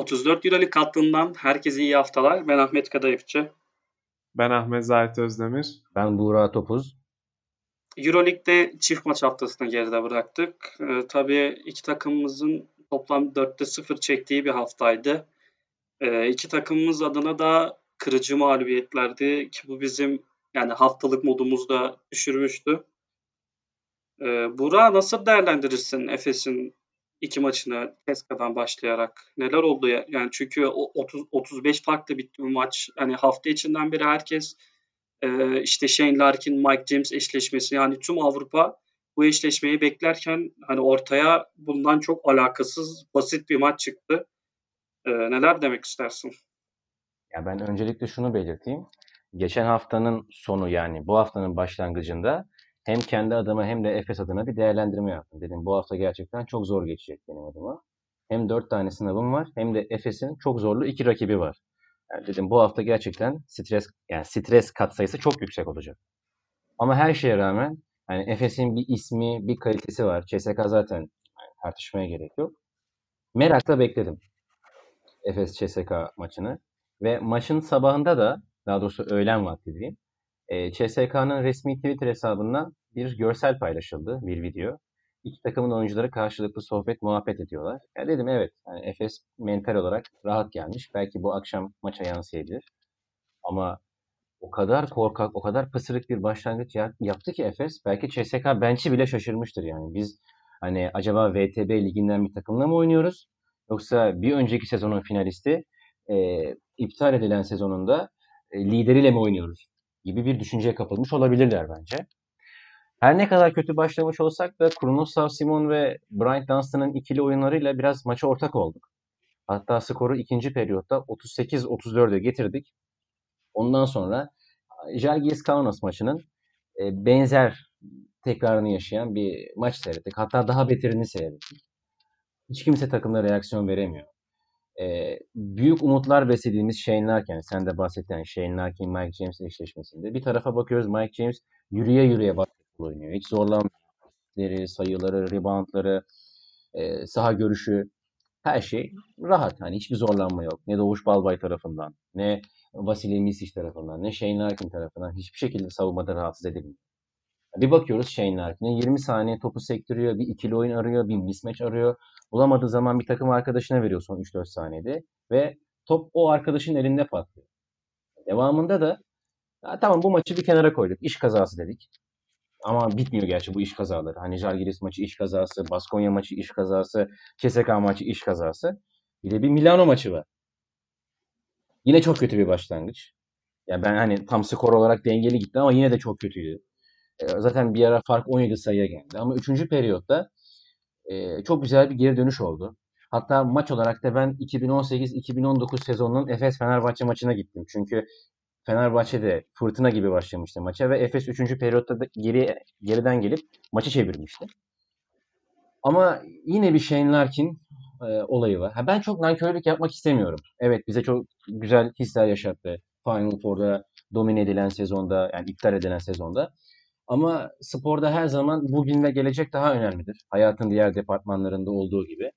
34 Euroleague kattığından herkese iyi haftalar. Ben Ahmet Kadayıfçı. Ben Ahmet Zahit Özdemir. Ben Buğra Topuz. Euroleague'de çift maç haftasını geride bıraktık. Ee, tabii iki takımımızın toplam 4'te 0 çektiği bir haftaydı. Ee, iki takımımız adına da kırıcı mağlubiyetlerdi ki bu bizim yani haftalık modumuzda düşürmüştü. Ee, Burak nasıl değerlendirirsin Efes'in iki maçını Teska'dan başlayarak? Neler oldu ya? Yani çünkü 30 35 farklı bitti bu maç. Hani hafta içinden beri herkes e, işte Shane Larkin, Mike James eşleşmesi yani tüm Avrupa bu eşleşmeyi beklerken hani ortaya bundan çok alakasız basit bir maç çıktı. E, neler demek istersin? Ya ben öncelikle şunu belirteyim. Geçen haftanın sonu yani bu haftanın başlangıcında hem kendi adıma hem de Efes adına bir değerlendirme yaptım. Dedim bu hafta gerçekten çok zor geçecek benim adıma. Hem dört tane sınavım var hem de Efes'in çok zorlu iki rakibi var. Yani dedim bu hafta gerçekten stres yani stres katsayısı çok yüksek olacak. Ama her şeye rağmen yani Efes'in bir ismi, bir kalitesi var. CSK zaten yani tartışmaya gerek yok. Merakla bekledim. Efes CSK maçını. Ve maçın sabahında da daha doğrusu öğlen vakti diyeyim. E, CSK'nın resmi Twitter hesabından bir görsel paylaşıldı, bir video. İki takımın oyuncuları karşılıklı sohbet, muhabbet ediyorlar. Ya dedim evet, yani Efes mental olarak rahat gelmiş. Belki bu akşam maça yansıyabilir. Ama o kadar korkak, o kadar pısırık bir başlangıç yaptı ki Efes. Belki CSK bench'i bile şaşırmıştır yani. Biz hani acaba VTB liginden bir takımla mı oynuyoruz? Yoksa bir önceki sezonun finalisti e, iptal edilen sezonunda e, lideriyle mi oynuyoruz? Gibi bir düşünceye kapılmış olabilirler bence. Her ne kadar kötü başlamış olsak da Kronoslav Simon ve Brian Dunstan'ın ikili oyunlarıyla biraz maça ortak olduk. Hatta skoru ikinci periyotta 38-34'e getirdik. Ondan sonra Jalgiris Kaunas maçının e, benzer tekrarını yaşayan bir maç seyrettik. Hatta daha beterini seyrettik. Hiç kimse takımda reaksiyon veremiyor. Ee, büyük umutlar beslediğimiz Shane Larkin, sen de bahsettiğin Shane Larkin, Mike James eşleşmesinde. Bir tarafa bakıyoruz Mike James yürüye yürüye basketbol oynuyor. Hiç zorlanmaları, sayıları, reboundları, e, saha görüşü her şey rahat. Hani hiçbir zorlanma yok. Ne Doğuş Balbay tarafından, ne Vasily Misic tarafından, ne Shane Larkin tarafından hiçbir şekilde savunmada rahatsız edilmiyor. Bir bakıyoruz Shane Larkin'e 20 saniye topu sektiriyor, bir ikili oyun arıyor, bir mismatch arıyor. Bulamadığı zaman bir takım arkadaşına veriyor son 3-4 saniyede ve top o arkadaşın elinde patlıyor. Devamında da ya tamam bu maçı bir kenara koyduk. İş kazası dedik. Ama bitmiyor gerçi bu iş kazaları. Hani Jalgiris maçı iş kazası, Baskonya maçı iş kazası, CSK maçı iş kazası. Bir de bir Milano maçı var. Yine çok kötü bir başlangıç. Yani ben hani tam skor olarak dengeli gitti ama yine de çok kötüydü. Ee, zaten bir ara fark 17 sayıya geldi. Ama 3. periyotta e, çok güzel bir geri dönüş oldu. Hatta maç olarak da ben 2018-2019 sezonunun Efes Fenerbahçe maçına gittim. Çünkü Fenerbahçe de fırtına gibi başlamıştı maça ve Efes 3. periyotta da geri, geriden gelip maçı çevirmişti. Ama yine bir Shane Larkin e, olayı var. Ha, ben çok nankörlük yapmak istemiyorum. Evet bize çok güzel hisler yaşattı. Final Four'da domine edilen sezonda yani iptal edilen sezonda. Ama sporda her zaman bugün ve gelecek daha önemlidir. Hayatın diğer departmanlarında olduğu gibi.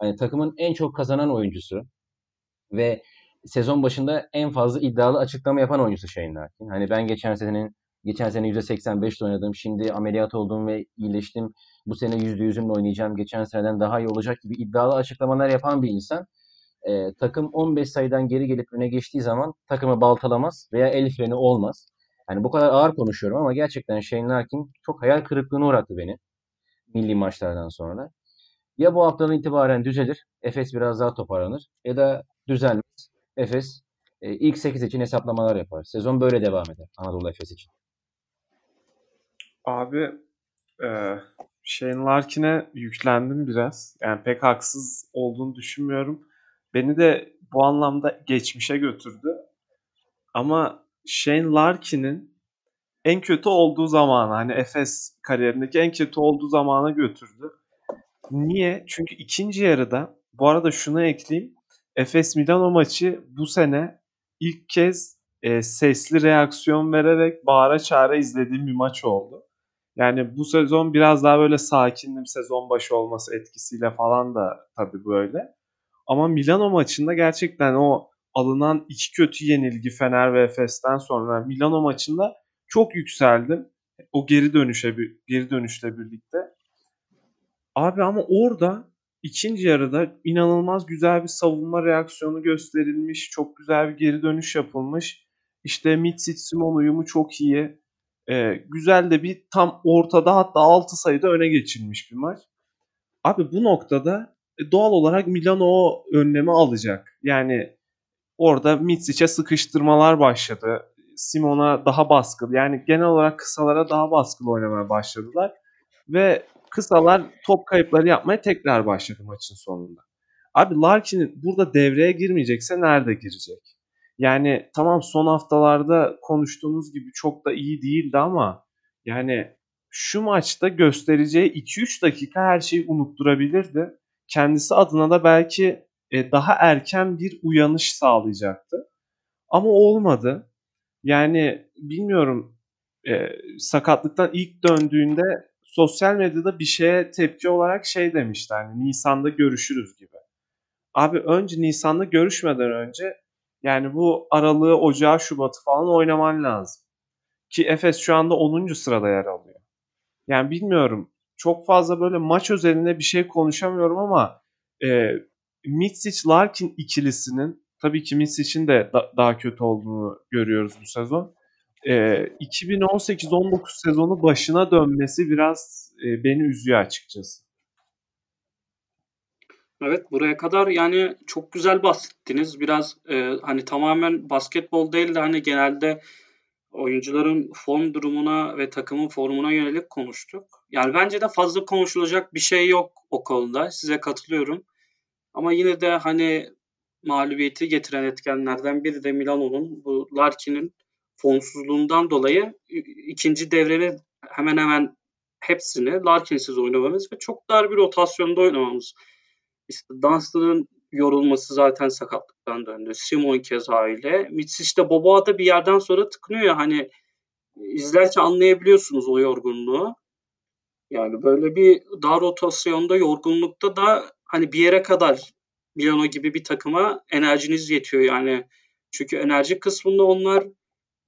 Hani takımın en çok kazanan oyuncusu ve sezon başında en fazla iddialı açıklama yapan oyuncusu Shane Larkin. Hani ben geçen senenin geçen sene %85'te oynadım. Şimdi ameliyat oldum ve iyileştim. Bu sene %100'ümle oynayacağım. Geçen seneden daha iyi olacak gibi iddialı açıklamalar yapan bir insan. E, takım 15 sayıdan geri gelip öne geçtiği zaman takımı baltalamaz veya el freni olmaz. Yani bu kadar ağır konuşuyorum ama gerçekten Shane Larkin çok hayal kırıklığına uğrattı beni. Milli maçlardan sonra. Ya bu haftadan itibaren düzelir, Efes biraz daha toparlanır ya da düzelmez. Efes e, ilk 8 için hesaplamalar yapar. Sezon böyle devam eder Anadolu Efes için. Abi e, Shane Larkin'e yüklendim biraz. Yani pek haksız olduğunu düşünmüyorum. Beni de bu anlamda geçmişe götürdü. Ama Shane Larkin'in en kötü olduğu zamanı hani Efes kariyerindeki en kötü olduğu zamana götürdü. Niye? Çünkü ikinci yarıda bu arada şunu ekleyeyim. Efes Milano maçı bu sene ilk kez e, sesli reaksiyon vererek bağıra çağıra izlediğim bir maç oldu. Yani bu sezon biraz daha böyle sakindim sezon başı olması etkisiyle falan da tabii böyle. Ama Milano maçında gerçekten o alınan iki kötü yenilgi Fener ve Efes'ten sonra Milano maçında çok yükseldim. O geri dönüşe geri dönüşle birlikte. Abi ama orada ikinci yarıda inanılmaz güzel bir savunma reaksiyonu gösterilmiş. Çok güzel bir geri dönüş yapılmış. İşte Mitsic Simon uyumu çok iyi. Ee, güzel de bir tam ortada hatta 6 sayıda öne geçilmiş bir maç. Abi bu noktada e, doğal olarak Milano o önlemi alacak. Yani orada Mitsic'e sıkıştırmalar başladı. Simon'a daha baskılı yani genel olarak kısalara daha baskılı oynamaya başladılar. Ve kısalar top kayıpları yapmaya tekrar başladı maçın sonunda. Abi Larkin burada devreye girmeyecekse nerede girecek? Yani tamam son haftalarda konuştuğumuz gibi çok da iyi değildi ama yani şu maçta göstereceği 2-3 dakika her şeyi unutturabilirdi. Kendisi adına da belki e, daha erken bir uyanış sağlayacaktı. Ama olmadı. Yani bilmiyorum e, sakatlıktan ilk döndüğünde sosyal medyada bir şeye tepki olarak şey demişti hani Nisan'da görüşürüz gibi. Abi önce Nisan'da görüşmeden önce yani bu Aralığı, Ocağı, Şubat'ı falan oynaman lazım. Ki Efes şu anda 10. sırada yer alıyor. Yani bilmiyorum. Çok fazla böyle maç özelinde bir şey konuşamıyorum ama e, Mitsic-Larkin ikilisinin tabii ki Mitsic'in de da, daha kötü olduğunu görüyoruz bu sezon. E, 2018-19 sezonu başına dönmesi biraz e, beni üzüyor açıkçası. Evet buraya kadar yani çok güzel bahsettiniz. Biraz e, hani tamamen basketbol değil de hani genelde oyuncuların form durumuna ve takımın formuna yönelik konuştuk. Yani bence de fazla konuşulacak bir şey yok o konuda. Size katılıyorum. Ama yine de hani mağlubiyeti getiren etkenlerden biri de Milano'nun bu Larkin'in formsuzluğundan dolayı ikinci devrenin hemen hemen hepsini Larkin'siz oynamamız ve çok dar bir rotasyonda oynamamız. İşte Dunstan'ın yorulması zaten sakatlıktan döndü. Simon keza öyle. Mitsic de Boboa da bir yerden sonra tıkınıyor. Hani izlerken anlayabiliyorsunuz o yorgunluğu. Yani böyle bir dar rotasyonda yorgunlukta da hani bir yere kadar Milano gibi bir takıma enerjiniz yetiyor yani. Çünkü enerji kısmında onlar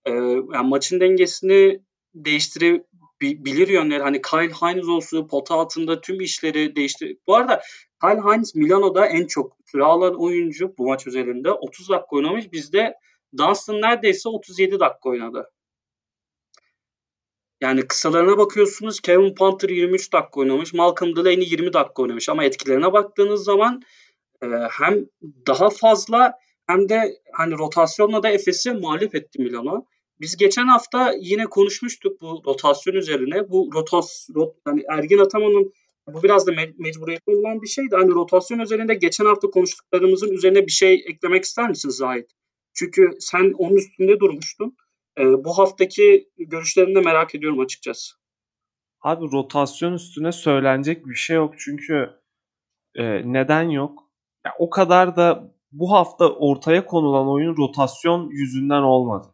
e, yani maçın dengesini değiştirebilir yönleri. Hani Kyle Hines olsun pota altında tüm işleri değiştir. Bu arada Kyle Hines Milano'da en çok süre alan oyuncu bu maç üzerinde. 30 dakika oynamış. Bizde Dunstan neredeyse 37 dakika oynadı. Yani kısalarına bakıyorsunuz Kevin Panther 23 dakika oynamış. Malcolm Delaney 20 dakika oynamış. Ama etkilerine baktığınız zaman e, hem daha fazla hem de hani rotasyonla da Efes'i mağlup etti Milano. Biz geçen hafta yine konuşmuştuk bu rotasyon üzerine. Bu rotas, rot, hani Ergin Ataman'ın bu biraz da me- mecburiyetli olan bir şeydi. Hani rotasyon üzerinde geçen hafta konuştuklarımızın üzerine bir şey eklemek ister misin Zahit? Çünkü sen onun üstünde durmuştun. E, bu haftaki görüşlerini de merak ediyorum açıkçası. Abi rotasyon üstüne söylenecek bir şey yok. Çünkü e, neden yok? Ya, o kadar da bu hafta ortaya konulan oyun rotasyon yüzünden olmadı.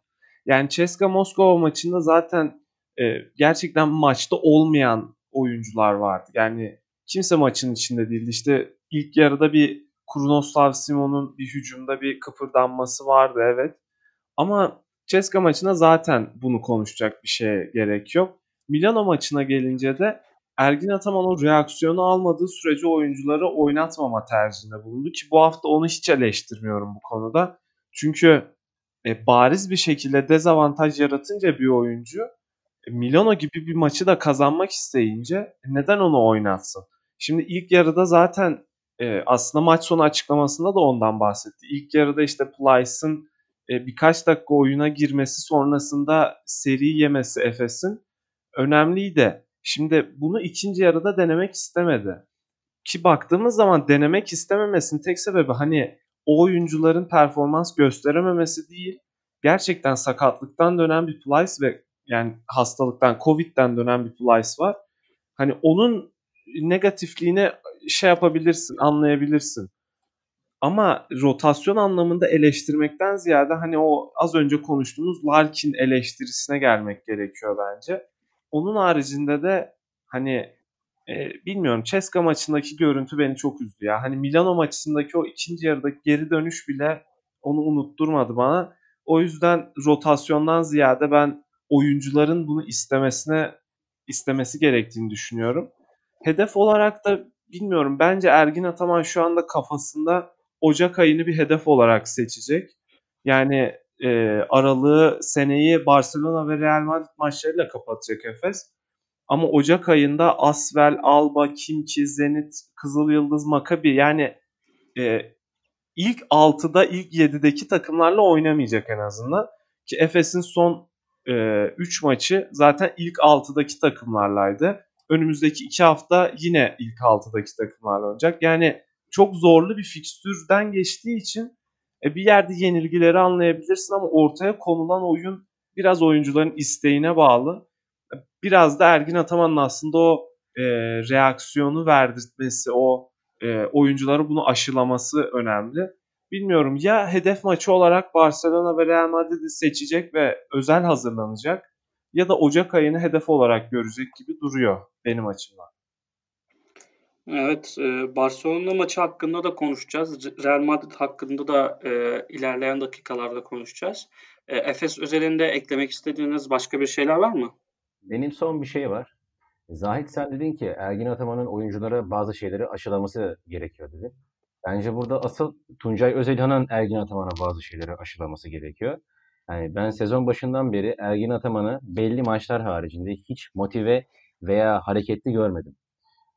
Yani Ceska Moskova maçında zaten e, gerçekten maçta olmayan oyuncular vardı. Yani kimse maçın içinde değildi. İşte ilk yarıda bir Kurnoslav Simon'un bir hücumda bir kıpırdanması vardı evet. Ama Ceska maçına zaten bunu konuşacak bir şeye gerek yok. Milano maçına gelince de Ergin Ataman o reaksiyonu almadığı sürece oyuncuları oynatmama tercihinde bulundu ki bu hafta onu hiç eleştirmiyorum bu konuda. Çünkü e, bariz bir şekilde dezavantaj yaratınca bir oyuncu e, Milano gibi bir maçı da kazanmak isteyince neden onu oynatsın? Şimdi ilk yarıda zaten e, aslında maç sonu açıklamasında da ondan bahsetti. İlk yarıda işte Plyce'ın e, birkaç dakika oyuna girmesi sonrasında seri yemesi Efes'in önemliydi. Şimdi bunu ikinci yarıda denemek istemedi. Ki baktığımız zaman denemek istememesinin tek sebebi hani o oyuncuların performans gösterememesi değil. Gerçekten sakatlıktan dönen bir Plyce ve yani hastalıktan, Covid'den dönen bir Plyce var. Hani onun negatifliğini şey yapabilirsin, anlayabilirsin. Ama rotasyon anlamında eleştirmekten ziyade hani o az önce konuştuğumuz Larkin eleştirisine gelmek gerekiyor bence. Onun haricinde de hani e, bilmiyorum Ceska maçındaki görüntü beni çok üzdü ya. Hani Milano maçındaki o ikinci yarıdaki geri dönüş bile onu unutturmadı bana. O yüzden rotasyondan ziyade ben oyuncuların bunu istemesine istemesi gerektiğini düşünüyorum. Hedef olarak da bilmiyorum bence Ergin Ataman şu anda kafasında Ocak ayını bir hedef olarak seçecek. Yani e, aralığı seneyi Barcelona ve Real Madrid maçlarıyla kapatacak Efes. Ama Ocak ayında Asvel, Alba, Kimki, Zenit, Kızıl Yıldız, Makabi yani e, ilk 6'da ilk 7'deki takımlarla oynamayacak en azından. Ki Efes'in son 3 e, maçı zaten ilk 6'daki takımlarlaydı. Önümüzdeki 2 hafta yine ilk 6'daki takımlarla olacak. Yani çok zorlu bir fikstürden geçtiği için e, bir yerde yenilgileri anlayabilirsin ama ortaya konulan oyun biraz oyuncuların isteğine bağlı. Biraz da Ergin Ataman'ın aslında o e, reaksiyonu verdirtmesi, o e, oyuncuları bunu aşılaması önemli. Bilmiyorum ya hedef maçı olarak Barcelona ve Real Madrid'i seçecek ve özel hazırlanacak ya da Ocak ayını hedef olarak görecek gibi duruyor benim açımdan. Evet, e, Barcelona maçı hakkında da konuşacağız. Real Madrid hakkında da e, ilerleyen dakikalarda konuşacağız. E, Efes özelinde eklemek istediğiniz başka bir şeyler var mı? Benim son bir şey var. Zahit sen dedin ki Ergin Ataman'ın oyunculara bazı şeyleri aşılaması gerekiyor dedi. Bence burada asıl Tuncay Özelhan'ın Ergin Ataman'a bazı şeyleri aşılaması gerekiyor. Yani ben sezon başından beri Ergin Ataman'ı belli maçlar haricinde hiç motive veya hareketli görmedim.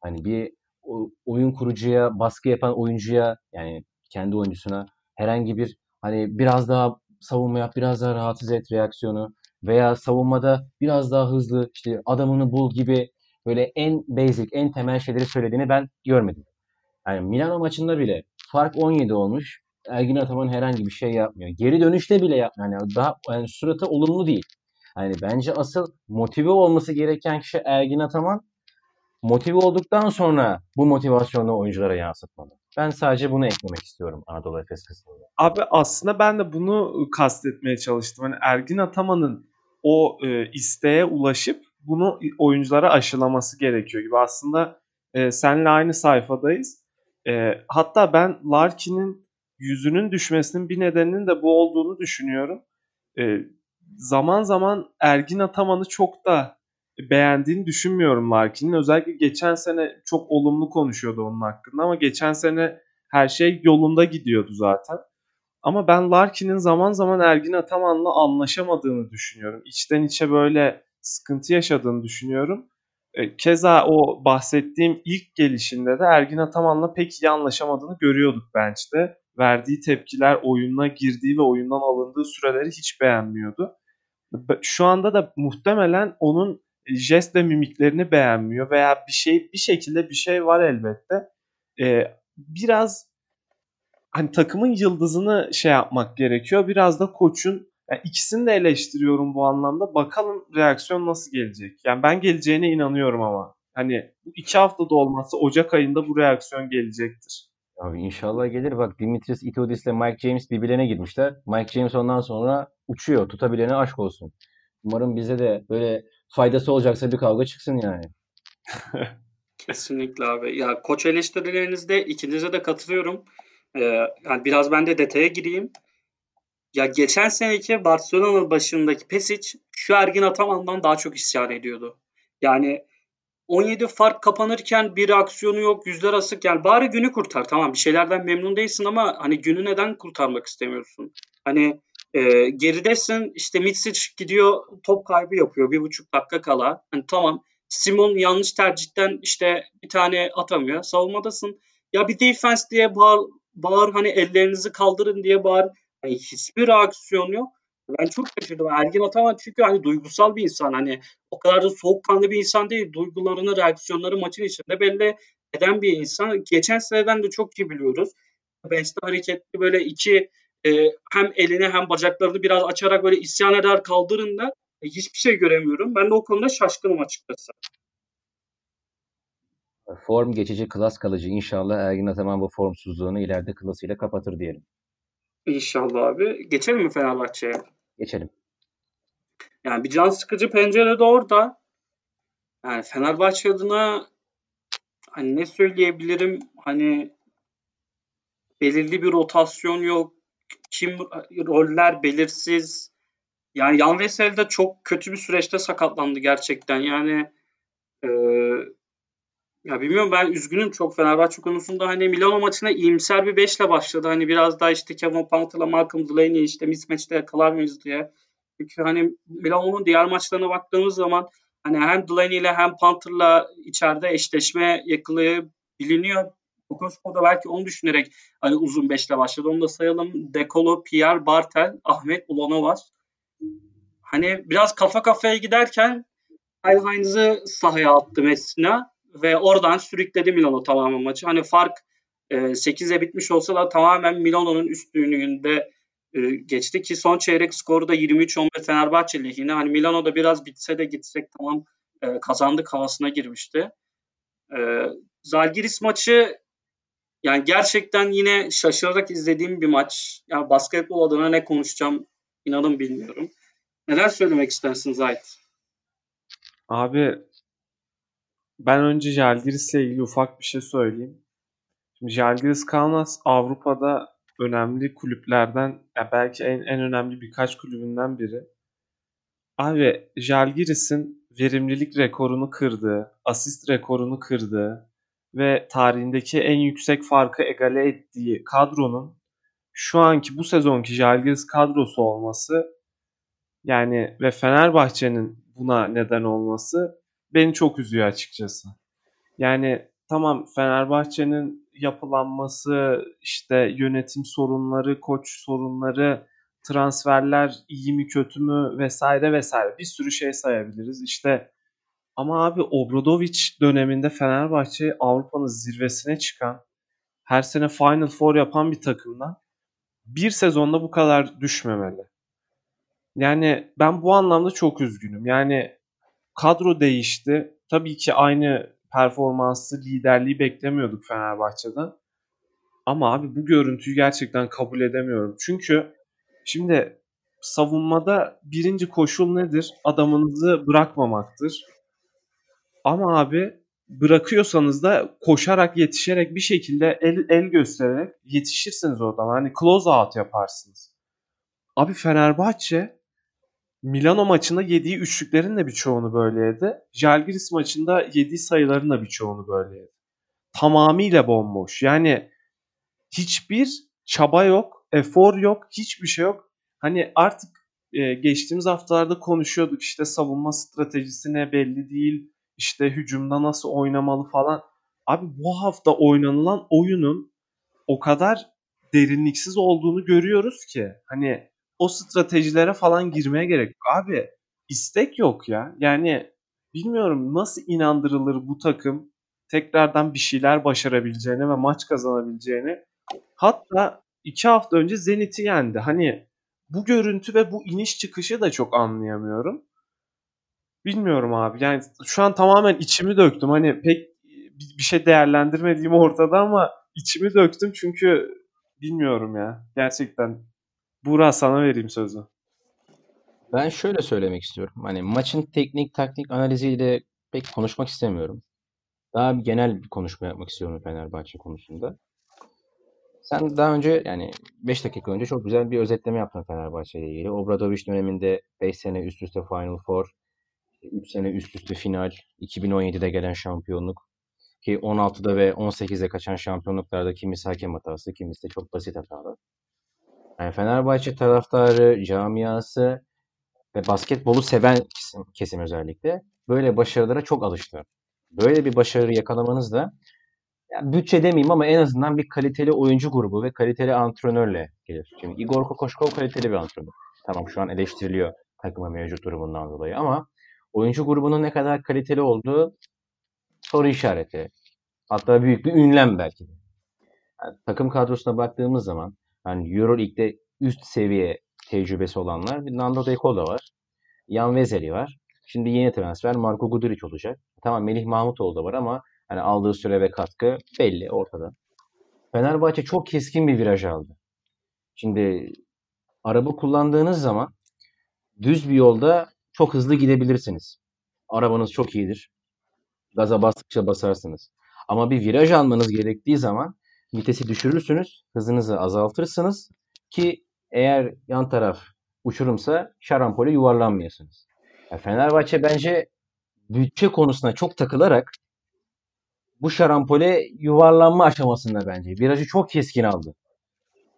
Hani bir oyun kurucuya, baskı yapan oyuncuya yani kendi oyuncusuna herhangi bir hani biraz daha savunma yap, biraz daha rahatsız et reaksiyonu veya savunmada biraz daha hızlı işte adamını bul gibi böyle en basic, en temel şeyleri söylediğini ben görmedim. Yani Milano maçında bile fark 17 olmuş. Ergin Ataman herhangi bir şey yapmıyor. Geri dönüşte bile yapmıyor. Yani daha yani suratı olumlu değil. Yani bence asıl motive olması gereken kişi Ergin Ataman motive olduktan sonra bu motivasyonu oyunculara yansıtmalı. Ben sadece bunu eklemek istiyorum Anadolu Efes kısmında. Abi aslında ben de bunu kastetmeye çalıştım. Hani Ergin Ataman'ın o e, isteğe ulaşıp bunu oyunculara aşılaması gerekiyor gibi. Aslında e, senle aynı sayfadayız. E, hatta ben Larkin'in yüzünün düşmesinin bir nedeninin de bu olduğunu düşünüyorum. E, zaman zaman Ergin Ataman'ı çok da beğendiğini düşünmüyorum Larkin'in. Özellikle geçen sene çok olumlu konuşuyordu onun hakkında ama geçen sene her şey yolunda gidiyordu zaten. Ama ben Larkin'in zaman zaman Ergin Ataman'la anlaşamadığını düşünüyorum. İçten içe böyle sıkıntı yaşadığını düşünüyorum. E, keza o bahsettiğim ilk gelişinde de Ergin Ataman'la pek iyi anlaşamadığını görüyorduk bench'te. Verdiği tepkiler, oyununa girdiği ve oyundan alındığı süreleri hiç beğenmiyordu. Şu anda da muhtemelen onun jest ve mimiklerini beğenmiyor veya bir şey bir şekilde bir şey var elbette. Ee, biraz hani takımın yıldızını şey yapmak gerekiyor. Biraz da koçun yani ikisini de eleştiriyorum bu anlamda. Bakalım reaksiyon nasıl gelecek. Yani ben geleceğine inanıyorum ama. Hani bu iki haftada olmazsa Ocak ayında bu reaksiyon gelecektir. Abi inşallah gelir. Bak Dimitris Itodis ile Mike James birbirlerine girmişler. Mike James ondan sonra uçuyor. Tutabilene aşk olsun. Umarım bize de böyle faydası olacaksa bir kavga çıksın yani. Kesinlikle abi. Ya koç eleştirilerinizde ikinize de katılıyorum. Ee, yani biraz ben de detaya gireyim. Ya geçen seneki Barcelona başındaki Pesic şu Ergin Ataman'dan daha çok isyan ediyordu. Yani 17 fark kapanırken bir aksiyonu yok, yüzler asık. Yani bari günü kurtar. Tamam bir şeylerden memnun değilsin ama hani günü neden kurtarmak istemiyorsun? Hani e, geridesin işte Mitsic gidiyor top kaybı yapıyor bir buçuk dakika kala. Hani tamam Simon yanlış tercihten işte bir tane atamıyor. Savunmadasın. Ya bir defense diye bağır, bağır hani ellerinizi kaldırın diye bağır. Yani hiçbir reaksiyon yok. Ben çok şaşırdım. Ergin Ataman çünkü hani duygusal bir insan. Hani o kadar da soğukkanlı bir insan değil. Duygularını, reaksiyonları maçın içinde belli eden bir insan. Geçen seneden de çok iyi biliyoruz. Bench'te hareketli böyle iki e, hem elini hem bacaklarını biraz açarak böyle isyan eder kaldırın da e, hiçbir şey göremiyorum. Ben de o konuda şaşkınım açıkçası. Form geçici, klas kalıcı. İnşallah Ergin Ataman bu formsuzluğunu ileride klasıyla kapatır diyelim. İnşallah abi. Geçelim mi Fenerbahçe'ye? Geçelim. Yani bir can sıkıcı pencere de orada. Yani Fenerbahçe adına hani ne söyleyebilirim? Hani belirli bir rotasyon yok. Kim roller belirsiz. Yani Yan Vesel de çok kötü bir süreçte sakatlandı gerçekten. Yani e, ya bilmiyorum ben üzgünüm çok Fenerbahçe konusunda. Hani Milano maçına iyimser bir 5 ile başladı. Hani biraz daha işte Kevin Panther'la Malcolm Delaney işte mismatch'te yakalar mıyız diye. Çünkü hani Milano'nun diğer maçlarına baktığımız zaman hani hem Delaney ile hem Panther'la içeride eşleşme biliniyor. Okosko da belki onu düşünerek hani uzun beşle başladı. Onu da sayalım. Dekolo, Pierre, Bartel, Ahmet Ulanovas. Hani biraz kafa kafaya giderken Heinz'ı sahaya attı Messina ve oradan sürükledi Milano tamamen maçı. Hani fark e, 8'e bitmiş olsa da tamamen Milano'nun üstünlüğünde e, geçti ki son çeyrek skoru da 23-15 Fenerbahçe lehine. Hani Milano'da biraz bitse de gitsek tamam e, kazandık havasına girmişti. E, Zalgiris maçı yani gerçekten yine şaşırarak izlediğim bir maç. Yani basketbol adına ne konuşacağım inanın bilmiyorum. Neler söylemek istersin Zahit? Abi ben önce Jalgiris'le ilgili ufak bir şey söyleyeyim. Şimdi Jalgiris Kaunas Avrupa'da önemli kulüplerden ya belki en, en önemli birkaç kulübünden biri. Abi Jalgiris'in verimlilik rekorunu kırdığı, asist rekorunu kırdığı ve tarihindeki en yüksek farkı egale ettiği kadronun şu anki bu sezonki Jalgiris kadrosu olması yani ve Fenerbahçe'nin buna neden olması beni çok üzüyor açıkçası. Yani tamam Fenerbahçe'nin yapılanması, işte yönetim sorunları, koç sorunları, transferler iyi mi kötü mü vesaire vesaire bir sürü şey sayabiliriz. İşte ama abi Obradovic döneminde Fenerbahçe Avrupa'nın zirvesine çıkan, her sene Final Four yapan bir takımdan bir sezonda bu kadar düşmemeli. Yani ben bu anlamda çok üzgünüm. Yani kadro değişti. Tabii ki aynı performansı, liderliği beklemiyorduk Fenerbahçe'den. Ama abi bu görüntüyü gerçekten kabul edemiyorum. Çünkü şimdi savunmada birinci koşul nedir? Adamınızı bırakmamaktır. Ama abi bırakıyorsanız da koşarak yetişerek bir şekilde el, el göstererek yetişirsiniz o zaman. Hani close out yaparsınız. Abi Fenerbahçe Milano maçında yediği üçlüklerin de birçoğunu böyleydi. Jalgiris maçında yediği sayıların da birçoğunu böyleydi. Tamamıyla bomboş. Yani hiçbir çaba yok, efor yok, hiçbir şey yok. Hani artık e, geçtiğimiz haftalarda konuşuyorduk işte savunma stratejisi ne belli değil işte hücumda nasıl oynamalı falan. Abi bu hafta oynanılan oyunun o kadar derinliksiz olduğunu görüyoruz ki hani o stratejilere falan girmeye gerek yok. Abi istek yok ya. Yani bilmiyorum nasıl inandırılır bu takım tekrardan bir şeyler başarabileceğine ve maç kazanabileceğini. Hatta iki hafta önce Zenit'i yendi. Hani bu görüntü ve bu iniş çıkışı da çok anlayamıyorum. Bilmiyorum abi. Yani şu an tamamen içimi döktüm. Hani pek bir şey değerlendirmediğim ortada ama içimi döktüm çünkü bilmiyorum ya. Gerçekten. Buğra sana vereyim sözü. Ben şöyle söylemek istiyorum. Hani maçın teknik taktik analiziyle pek konuşmak istemiyorum. Daha bir genel bir konuşma yapmak istiyorum Fenerbahçe konusunda. Sen daha önce yani 5 dakika önce çok güzel bir özetleme yaptın Fenerbahçe ile ilgili. Obradoviç döneminde 5 sene üst üste Final Four, 3 sene üst üste final, 2017'de gelen şampiyonluk ki 16'da ve 18'de kaçan şampiyonluklarda kimisi hakem hatası, kimisi de çok basit hatalar. Yani Fenerbahçe taraftarı, camiası ve basketbolu seven kesim, kesim özellikle böyle başarılara çok alıştı. Böyle bir başarı yakalamanız da yani bütçe demeyeyim ama en azından bir kaliteli oyuncu grubu ve kaliteli antrenörle gelir. Şimdi Igor Kokoşkov kaliteli bir antrenör. Tamam şu an eleştiriliyor takımın mevcut durumundan dolayı ama oyuncu grubunun ne kadar kaliteli olduğu soru işareti. Hatta büyük bir ünlem belki. Yani takım kadrosuna baktığımız zaman yani Euroleague'de üst seviye tecrübesi olanlar Nando De Colo var. Jan Vezeli var. Şimdi yeni transfer Marko Guduric olacak. Tamam Melih Mahmutoğlu da var ama hani aldığı süre ve katkı belli ortada. Fenerbahçe çok keskin bir viraj aldı. Şimdi araba kullandığınız zaman düz bir yolda çok hızlı gidebilirsiniz. Arabanız çok iyidir. Gaza bastıkça basarsınız. Ama bir viraj almanız gerektiği zaman vitesi düşürürsünüz, hızınızı azaltırsınız ki eğer yan taraf uçurumsa şarampole yuvarlanmayasınız. Ya Fenerbahçe bence bütçe konusuna çok takılarak bu şarampole yuvarlanma aşamasında bence. Virajı çok keskin aldı.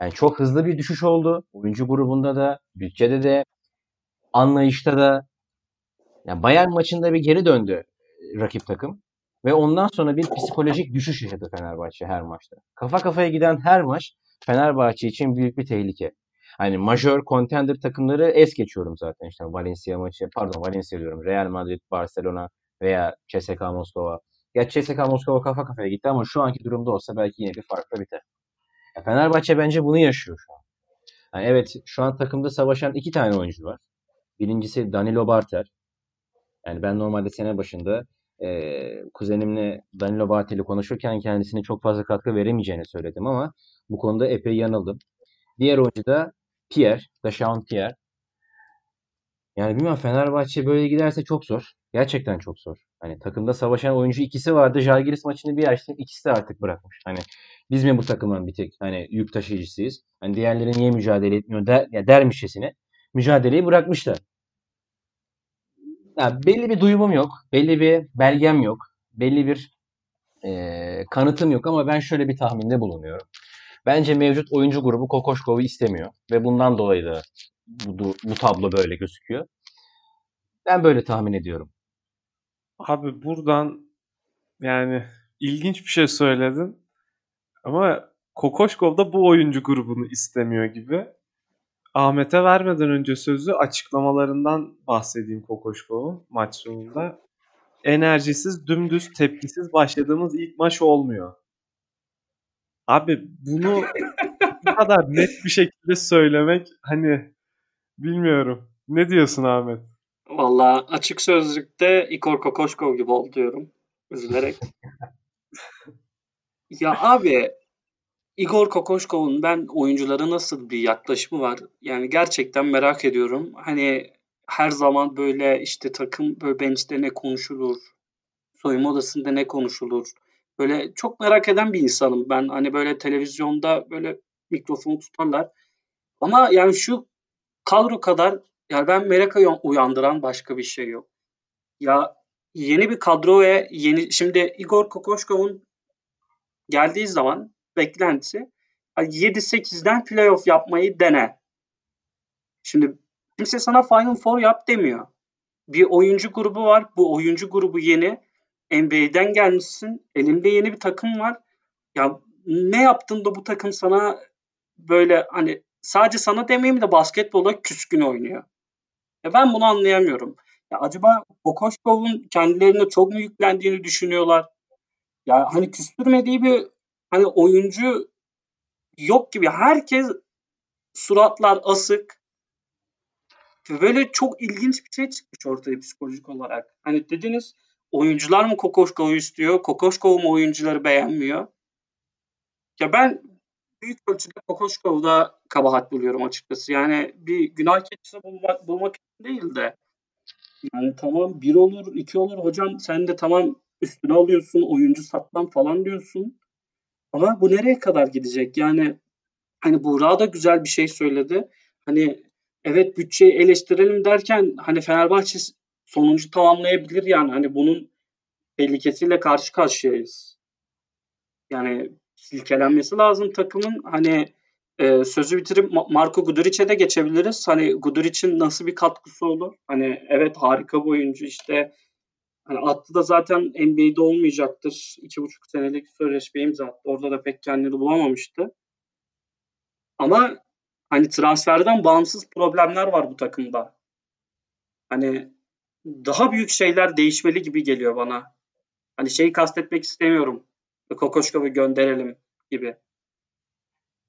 Yani çok hızlı bir düşüş oldu. Oyuncu grubunda da, bütçede de, anlayışta da. Yani Bayern maçında bir geri döndü rakip takım. Ve ondan sonra bir psikolojik düşüş yaşadı Fenerbahçe her maçta. Kafa kafaya giden her maç Fenerbahçe için büyük bir tehlike. Hani majör contender takımları es geçiyorum zaten işte Valencia maçı, pardon Valencia diyorum. Real Madrid, Barcelona veya CSKA Moskova. Ya CSKA Moskova kafa kafaya gitti ama şu anki durumda olsa belki yine bir farkla biter. Ya Fenerbahçe bence bunu yaşıyor şu an. Yani evet şu an takımda savaşan iki tane oyuncu var. Birincisi Danilo Barter. Yani ben normalde sene başında e, kuzenimle Danilo Bartel'i konuşurken kendisine çok fazla katkı veremeyeceğini söyledim ama bu konuda epey yanıldım. Diğer oyuncu da Pierre, Deschamps Pierre. Yani bilmiyorum Fenerbahçe böyle giderse çok zor. Gerçekten çok zor. Hani takımda savaşan oyuncu ikisi vardı. Jalgiris maçını bir açtım. İkisi de artık bırakmış. Hani biz mi bu takımın bir tek hani yük taşıyıcısıyız? Hani diğerleri niye mücadele etmiyor der, ya dermişçesine mücadeleyi bırakmışlar. Ya belli bir duyumum yok. Belli bir belgem yok. Belli bir e, kanıtım yok ama ben şöyle bir tahminde bulunuyorum. Bence mevcut oyuncu grubu Kokoşkov'u istemiyor ve bundan dolayı da bu, bu tablo böyle gözüküyor. Ben böyle tahmin ediyorum. Abi buradan yani ilginç bir şey söyledin. Ama Kokoşkov da bu oyuncu grubunu istemiyor gibi. Ahmet'e vermeden önce sözü açıklamalarından bahsedeyim Kokoşkov'un maç sonunda. Enerjisiz, dümdüz, tepkisiz başladığımız ilk maç olmuyor. Abi bunu bu kadar net bir şekilde söylemek hani bilmiyorum. Ne diyorsun Ahmet? Valla açık sözlükte Igor Kokoşkov gibi ol diyorum. Üzülerek. ya abi Igor Kokoşkov'un ben oyunculara nasıl bir yaklaşımı var? Yani gerçekten merak ediyorum. Hani her zaman böyle işte takım böyle bench'te ne konuşulur? Soyunma odasında ne konuşulur? Böyle çok merak eden bir insanım ben. Hani böyle televizyonda böyle mikrofonu tutarlar. Ama yani şu kadro kadar yani ben merak uyandıran başka bir şey yok. Ya yeni bir kadro ve yeni şimdi Igor Kokoşkov'un geldiği zaman beklentisi 7-8'den playoff yapmayı dene. Şimdi kimse sana Final Four yap demiyor. Bir oyuncu grubu var. Bu oyuncu grubu yeni. NBA'den gelmişsin. Elinde yeni bir takım var. Ya ne yaptın da bu takım sana böyle hani sadece sana demeyeyim de basketbola küskün oynuyor. Ya ben bunu anlayamıyorum. Ya acaba Kokoşkov'un kendilerine çok mu yüklendiğini düşünüyorlar? Ya hani küstürmediği bir hani oyuncu yok gibi. Herkes suratlar asık. Böyle çok ilginç bir şey çıkmış ortaya psikolojik olarak. Hani dediniz oyuncular mı Kokoşkov'u istiyor? Kokoşkov mu oyuncuları beğenmiyor? Ya ben büyük ölçüde Kokoşkov'da kabahat buluyorum açıkçası. Yani bir günah keçisi bulmak, bulmak değil de yani tamam bir olur, iki olur. Hocam sen de tamam üstüne alıyorsun, oyuncu satmam falan diyorsun. Ama bu nereye kadar gidecek? Yani hani Buğra da güzel bir şey söyledi. Hani evet bütçeyi eleştirelim derken hani Fenerbahçe sonuncu tamamlayabilir yani. Hani bunun tehlikesiyle karşı karşıyayız. Yani silkelenmesi lazım takımın. Hani e, sözü bitirip Marco Guduric'e de geçebiliriz. Hani Guduric'in nasıl bir katkısı olur? Hani evet harika bir oyuncu işte Hani attı da zaten NBA'de olmayacaktır. İki buçuk senelik sözleşme imza Orada da pek kendini bulamamıştı. Ama hani transferden bağımsız problemler var bu takımda. Hani daha büyük şeyler değişmeli gibi geliyor bana. Hani şeyi kastetmek istemiyorum. Kokoşkov'u gönderelim gibi.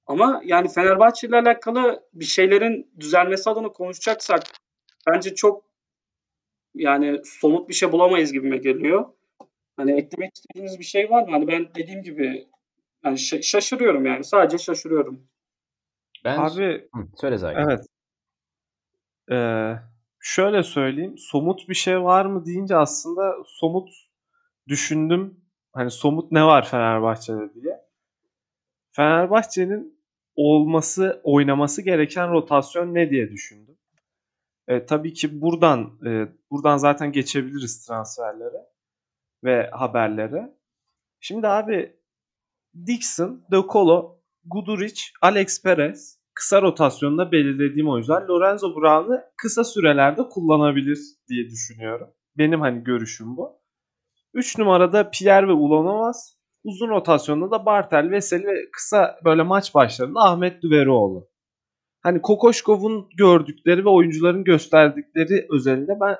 Ama yani Fenerbahçe ile alakalı bir şeylerin düzelmesi adına konuşacaksak bence çok yani somut bir şey bulamayız gibime geliyor. Hani eklemek istediğiniz bir şey var mı? Hani ben dediğim gibi yani şaşırıyorum yani. Sadece şaşırıyorum. Ben Abi Hı, söyle Zahir. evet. Ee, şöyle söyleyeyim. Somut bir şey var mı deyince aslında somut düşündüm Hani somut ne var Fenerbahçe'de diye. Fenerbahçe'nin olması, oynaması gereken rotasyon ne diye düşündüm. E, tabii ki buradan e, buradan zaten geçebiliriz transferlere ve haberlere. Şimdi abi Dixon, De Colo, Guduric, Alex Perez kısa rotasyonda belirlediğim oyuncular Lorenzo Brown'ı kısa sürelerde kullanabilir diye düşünüyorum. Benim hani görüşüm bu. 3 numarada Pierre ve Ulanovas. Uzun rotasyonda da Bartel, Veseli ve kısa böyle maç başlarında Ahmet Düveroğlu. Hani Kokoşkov'un gördükleri ve oyuncuların gösterdikleri özelinde ben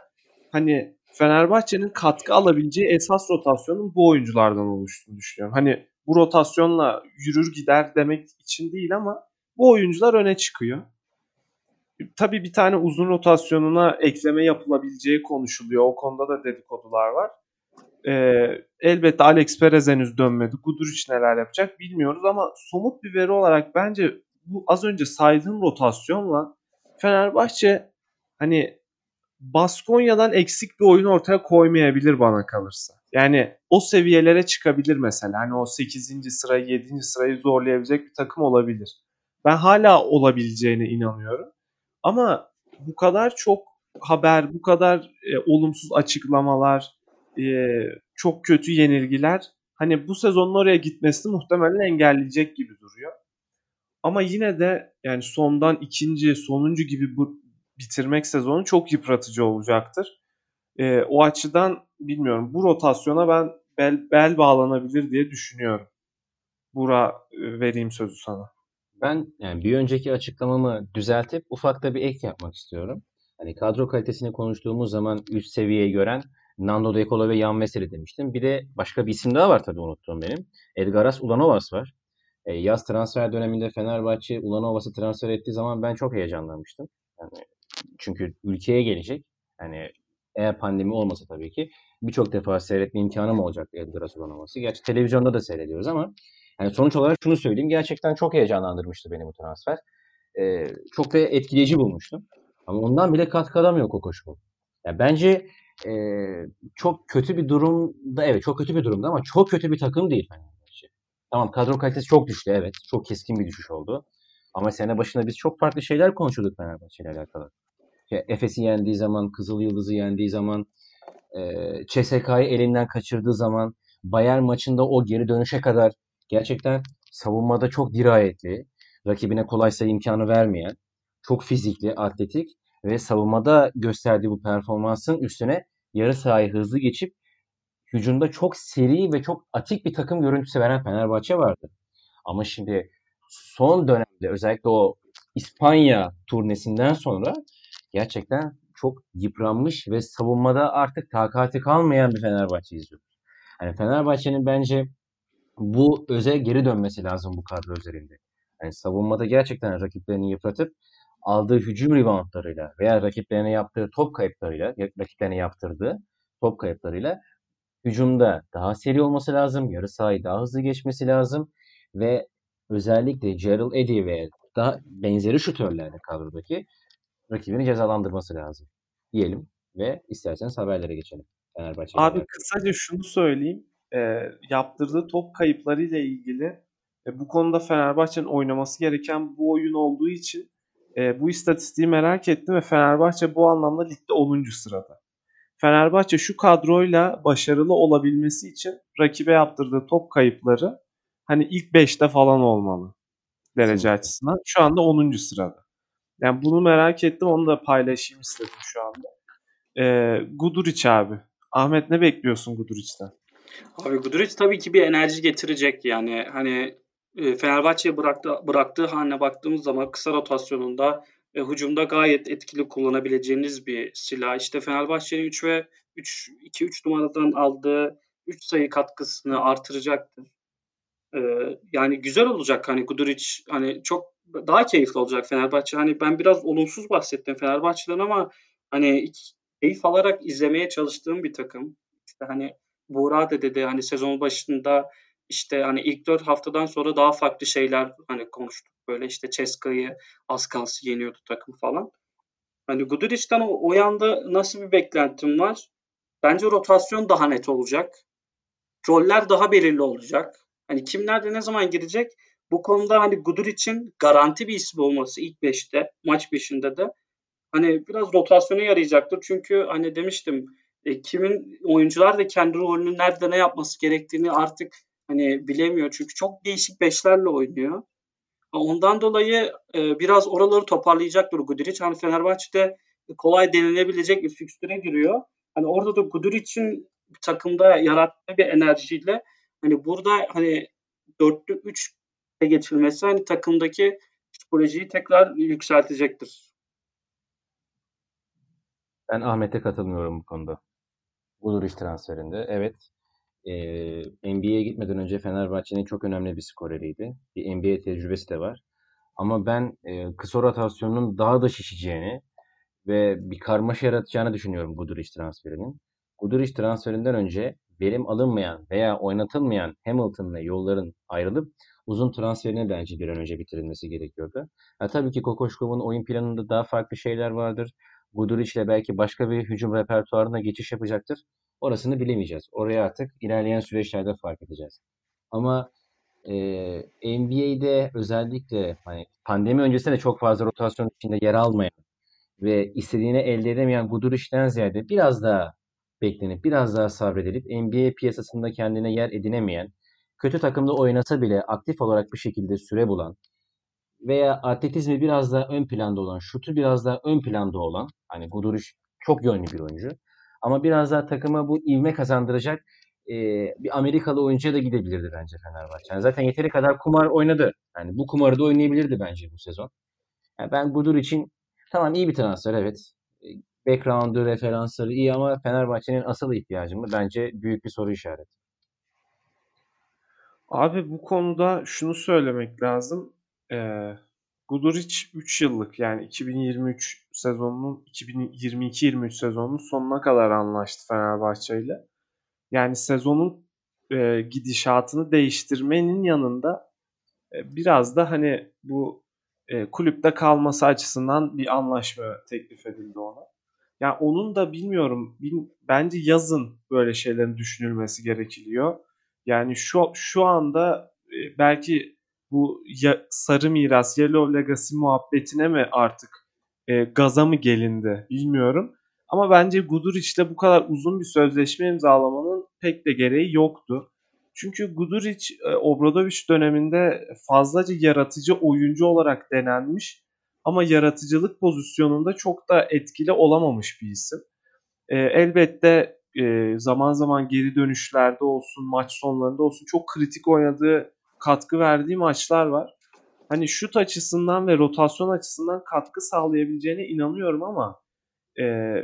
hani Fenerbahçe'nin katkı alabileceği esas rotasyonun bu oyunculardan oluştuğunu düşünüyorum. Hani bu rotasyonla yürür gider demek için değil ama bu oyuncular öne çıkıyor. Tabii bir tane uzun rotasyonuna ekleme yapılabileceği konuşuluyor. O konuda da dedikodular var. Ee, elbette Alex Perez henüz dönmedi. Guduric neler yapacak bilmiyoruz ama somut bir veri olarak bence bu az önce saydığım rotasyonla Fenerbahçe hani Baskonya'dan eksik bir oyun ortaya koymayabilir bana kalırsa. Yani o seviyelere çıkabilir mesela. Hani o 8. sırayı 7. sırayı zorlayabilecek bir takım olabilir. Ben hala olabileceğine inanıyorum. Ama bu kadar çok haber, bu kadar e, olumsuz açıklamalar, e, çok kötü yenilgiler hani bu sezonun oraya gitmesini muhtemelen engelleyecek gibi duruyor. Ama yine de yani sondan ikinci, sonuncu gibi bu bitirmek sezonu çok yıpratıcı olacaktır. E, o açıdan bilmiyorum. Bu rotasyona ben bel, bel bağlanabilir diye düşünüyorum. Bura e, vereyim sözü sana. Ben yani bir önceki açıklamamı düzeltip ufak da bir ek yapmak istiyorum. Hani kadro kalitesini konuştuğumuz zaman üst seviyeyi gören Nando De Colo ve Yan Veseli demiştim. Bir de başka bir isim daha var tabii unuttuğum benim. Edgaras Ulanovas var. E, yaz transfer döneminde Fenerbahçe Ulanovas'ı transfer ettiği zaman ben çok heyecanlanmıştım. Yani çünkü ülkeye gelecek. Yani eğer pandemi olmasa tabii ki birçok defa seyretme imkanım olacak Edgaras Ulanovas'ı. Gerçi televizyonda da seyrediyoruz ama yani sonuç olarak şunu söyleyeyim. Gerçekten çok heyecanlandırmıştı beni bu transfer. Ee, çok da etkileyici bulmuştum. Ama ondan bile katkı alamıyor Kokoşkov. Yani bence e, çok kötü bir durumda, evet çok kötü bir durumda ama çok kötü bir takım değil Fenerbahçe. Tamam kadro kalitesi çok düştü evet. Çok keskin bir düşüş oldu. Ama sene başında biz çok farklı şeyler konuşuyorduk Fenerbahçe ile alakalı. İşte Efes'i yendiği zaman, Kızıl Yıldız'ı yendiği zaman, e, CSK'yı elinden kaçırdığı zaman, Bayern maçında o geri dönüşe kadar gerçekten savunmada çok dirayetli, rakibine kolay sayı imkanı vermeyen, çok fizikli, atletik ve savunmada gösterdiği bu performansın üstüne yarı sahayı hızlı geçip hücumda çok seri ve çok atik bir takım görüntüsü veren Fenerbahçe vardı. Ama şimdi son dönemde özellikle o İspanya turnesinden sonra gerçekten çok yıpranmış ve savunmada artık takati kalmayan bir Fenerbahçe izliyoruz. Yani Fenerbahçe'nin bence bu öze geri dönmesi lazım bu kadro üzerinde. Yani savunmada gerçekten rakiplerini yıpratıp aldığı hücum reboundlarıyla veya rakiplerine yaptığı top kayıplarıyla, rakiplerine yaptırdığı top kayıplarıyla hücumda daha seri olması lazım. Yarı sahayı daha hızlı geçmesi lazım ve özellikle Gerald Eddy ve daha benzeri şutörlerle kadrodaki rakibini cezalandırması lazım diyelim ve isterseniz haberlere geçelim. Fenerbahçe Abi kısaca şunu söyleyeyim e, yaptırdığı top kayıplarıyla ilgili e, bu konuda Fenerbahçe'nin oynaması gereken bu oyun olduğu için e, bu istatistiği merak ettim ve Fenerbahçe bu anlamda ligde 10. sırada. Fenerbahçe şu kadroyla başarılı olabilmesi için rakibe yaptırdığı top kayıpları hani ilk 5'te falan olmalı derece açısından. Şu anda 10. sırada. Yani bunu merak ettim onu da paylaşayım istedim şu anda. Ee, Guduric abi. Ahmet ne bekliyorsun Guduric'ten? Abi Guduric tabii ki bir enerji getirecek yani hani e, Fenerbahçe'ye bıraktı, bıraktığı haline baktığımız zaman kısa rotasyonunda e, hücumda gayet etkili kullanabileceğiniz bir silah. İşte Fenerbahçe'nin 3 ve 3 2 3 numaradan aldığı 3 sayı katkısını artıracaktır. E, yani güzel olacak hani Guduric hani çok daha keyifli olacak Fenerbahçe. Hani ben biraz olumsuz bahsettim Fenerbahçe'den ama hani keyif alarak izlemeye çalıştığım bir takım. İşte hani Buğra da dedi hani sezon başında işte hani ilk dört haftadan sonra daha farklı şeyler hani konuştuk. Böyle işte Ceska'yı az kalsı yeniyordu takım falan. Hani Guduric'den o, o yanda nasıl bir beklentim var? Bence rotasyon daha net olacak. roller daha belirli olacak. Hani kim nerede ne zaman girecek? Bu konuda hani Gudur için garanti bir isim olması ilk 5'te, maç 5'inde de hani biraz rotasyona yarayacaktır. Çünkü hani demiştim e, kimin oyuncular da kendi rolünü nerede ne yapması gerektiğini artık hani bilemiyor. Çünkü çok değişik beşlerle oynuyor. Ondan dolayı e, biraz oraları toparlayacaktır Guduric. Hani Fenerbahçe'de kolay denilebilecek bir fikstüre giriyor. Hani orada da Guduric'in takımda yarattığı bir enerjiyle hani burada hani dörtlü üç geçilmesi hani takımdaki psikolojiyi tekrar yükseltecektir. Ben Ahmet'e katılmıyorum bu konuda. Guduric transferinde. Evet. E, NBA'ye gitmeden önce Fenerbahçe'nin çok önemli bir skoreriydi. Bir NBA tecrübesi de var. Ama ben e, kısa rotasyonun daha da şişeceğini ve bir karmaşa yaratacağını düşünüyorum Guduric transferinin. Guduric transferinden önce verim alınmayan veya oynatılmayan Hamilton'la yolların ayrılıp uzun transferine bence bir an önce bitirilmesi gerekiyordu. Ya, tabii ki Kokoşkov'un oyun planında daha farklı şeyler vardır. Guduric ile belki başka bir hücum repertuarına geçiş yapacaktır. Orasını bilemeyeceğiz. Oraya artık ilerleyen süreçlerde fark edeceğiz. Ama e, NBA'de özellikle hani pandemi öncesinde de çok fazla rotasyon içinde yer almayan ve istediğini elde edemeyen Guduric'den ziyade biraz daha beklenip biraz daha sabredilip NBA piyasasında kendine yer edinemeyen, kötü takımda oynasa bile aktif olarak bir şekilde süre bulan veya atletizmi biraz daha ön planda olan, şutu biraz daha ön planda olan, hani Guduric çok yönlü bir oyuncu. Ama biraz daha takıma bu ivme kazandıracak e, bir Amerikalı oyuncuya da gidebilirdi bence Fenerbahçe. Yani zaten yeteri kadar kumar oynadı. Yani bu kumarı da oynayabilirdi bence bu sezon. Yani ben Gudur için tamam iyi bir transfer evet. Background'u, referansları iyi ama Fenerbahçe'nin asıl ihtiyacı mı? Bence büyük bir soru işareti. Abi bu konuda şunu söylemek lazım. Ee, Guduric 3 yıllık yani 2023 sezonunun 2022-23 sezonunun sonuna kadar anlaştı Fenerbahçe ile. Yani sezonun e, gidişatını değiştirmenin yanında e, biraz da hani bu e, kulüpte kalması açısından bir anlaşma teklif edildi ona. Yani onun da bilmiyorum bil, bence yazın böyle şeylerin düşünülmesi gerekiliyor. Yani şu şu anda e, belki bu ya, sarı miras, Yellow Legacy muhabbetine mi artık e, gaza mı gelindi bilmiyorum. Ama bence Guduric'de bu kadar uzun bir sözleşme imzalamanın pek de gereği yoktu. Çünkü Guduric e, Obradovic döneminde fazlaca yaratıcı oyuncu olarak denenmiş ama yaratıcılık pozisyonunda çok da etkili olamamış bir isim. E, elbette e, zaman zaman geri dönüşlerde olsun, maç sonlarında olsun çok kritik oynadığı, katkı verdiği maçlar var. Hani şut açısından ve rotasyon açısından katkı sağlayabileceğine inanıyorum ama e,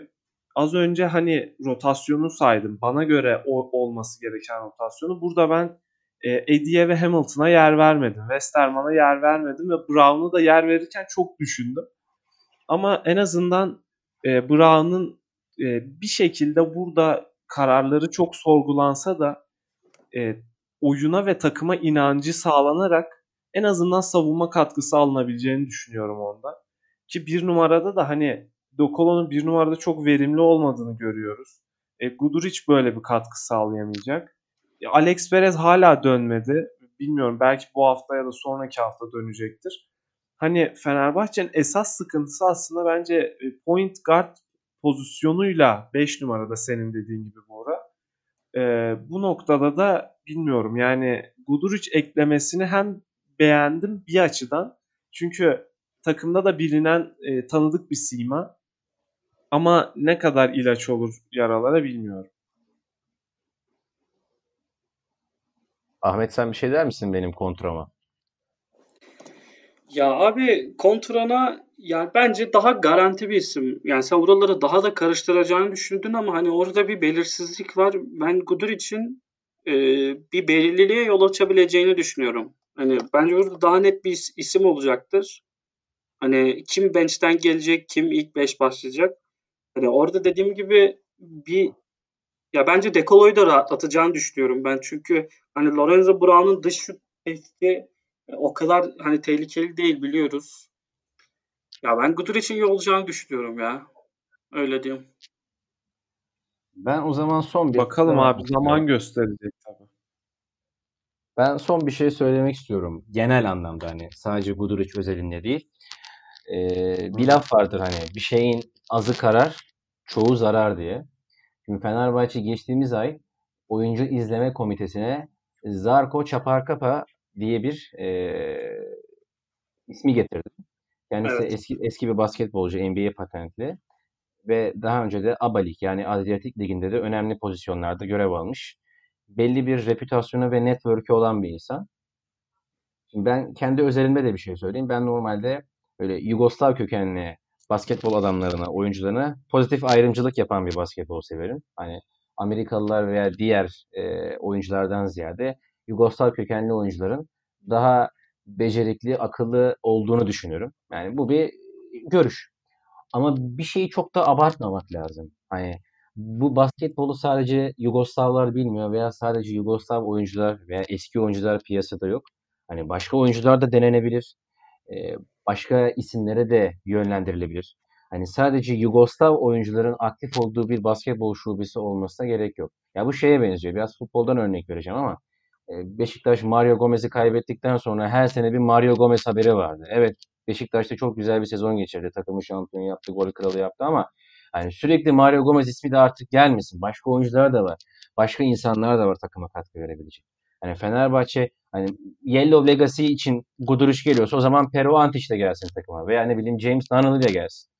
az önce hani rotasyonu saydım. Bana göre o, olması gereken rotasyonu. Burada ben e, Eddie'ye ve Hamilton'a yer vermedim. Westerman'a yer vermedim ve Brown'u da yer verirken çok düşündüm. Ama en azından e, Brown'un e, bir şekilde burada kararları çok sorgulansa da e, oyuna ve takıma inancı sağlanarak en azından savunma katkısı alınabileceğini düşünüyorum onda. Ki bir numarada da hani Dokolo'nun bir numarada çok verimli olmadığını görüyoruz. E, Guduric böyle bir katkı sağlayamayacak. E, Alex Perez hala dönmedi. Bilmiyorum belki bu hafta ya da sonraki hafta dönecektir. Hani Fenerbahçe'nin esas sıkıntısı aslında bence e, point guard pozisyonuyla 5 numarada senin dediğin gibi Bora. E, bu noktada da bilmiyorum yani Guduric eklemesini hem beğendim bir açıdan. Çünkü takımda da bilinen e, tanıdık bir sima. Ama ne kadar ilaç olur yaralara bilmiyorum. Ahmet sen bir şey der misin benim kontrama? Ya abi kontrana yani bence daha garanti bir isim. Yani sen oraları daha da karıştıracağını düşündün ama hani orada bir belirsizlik var. Ben Gudur için e, bir belirliliğe yol açabileceğini düşünüyorum. Hani bence orada daha net bir isim olacaktır. Hani kim bench'ten gelecek, kim ilk 5 başlayacak. Hani orada dediğim gibi bir ya bence Dekolo'yu da rahatlatacağını düşünüyorum ben. Çünkü hani Lorenzo Brown'un dış şut tehdidi o kadar hani tehlikeli değil biliyoruz. Ya ben Gudur için iyi olacağını düşünüyorum ya. Öyle diyeyim. Ben o zaman son bir Bakalım abi zaman gösterecek tabii. Ben son bir şey söylemek istiyorum. Genel anlamda hani sadece Guduric özelinde değil. Ee, bir laf vardır hani bir şeyin azı karar, çoğu zarar diye. Şimdi Fenerbahçe geçtiğimiz ay oyuncu izleme komitesine Zarko Çaparkapa diye bir e, ismi getirdi. Kendisi Evet. eski eski bir basketbolcu, NBA patentli ve daha önce de ABA Lig yani Adriyatik Ligi'nde de önemli pozisyonlarda görev almış. Belli bir reputasyonu ve network'ü olan bir insan. Şimdi ben kendi özelimde de bir şey söyleyeyim. Ben normalde böyle Yugoslav kökenli basketbol adamlarına, oyuncularına pozitif ayrımcılık yapan bir basketbol severim. Hani Amerikalılar veya diğer e, oyunculardan ziyade Yugoslav kökenli oyuncuların daha becerikli, akıllı olduğunu düşünüyorum. Yani bu bir görüş. Ama bir şeyi çok da abartmamak lazım. Hani bu basketbolu sadece Yugoslavlar bilmiyor veya sadece Yugoslav oyuncular veya eski oyuncular piyasada yok. Hani başka oyuncular da denenebilir. Ee, başka isimlere de yönlendirilebilir. Hani sadece Yugoslav oyuncuların aktif olduğu bir basketbol şubesi olmasına gerek yok. Ya bu şeye benziyor. Biraz futboldan örnek vereceğim ama e, Beşiktaş Mario Gomez'i kaybettikten sonra her sene bir Mario Gomez haberi vardı. Evet Beşiktaş'ta çok güzel bir sezon geçirdi. Takımı şampiyon yaptı, gol kralı yaptı ama hani sürekli Mario Gomez ismi de artık gelmesin. Başka oyuncular da var. Başka insanlar da var takıma katkı verebilecek. Hani Fenerbahçe hani Yellow Legacy için Guduric geliyorsa o zaman Pero Antic de gelsin takıma. Veya ne bileyim James Donnelly de gelsin.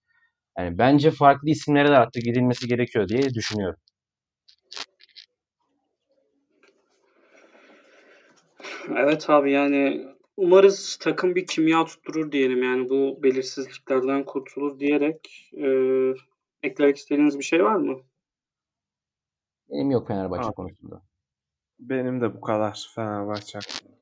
Yani bence farklı isimlere de artık gidilmesi gerekiyor diye düşünüyorum. Evet abi yani umarız takım bir kimya tutturur diyelim yani bu belirsizliklerden kurtulur diyerek eklemek istediğiniz bir şey var mı? Benim yok Fenerbahçe Abi. konusunda. Benim de bu kadar Fenerbahçe hakkında.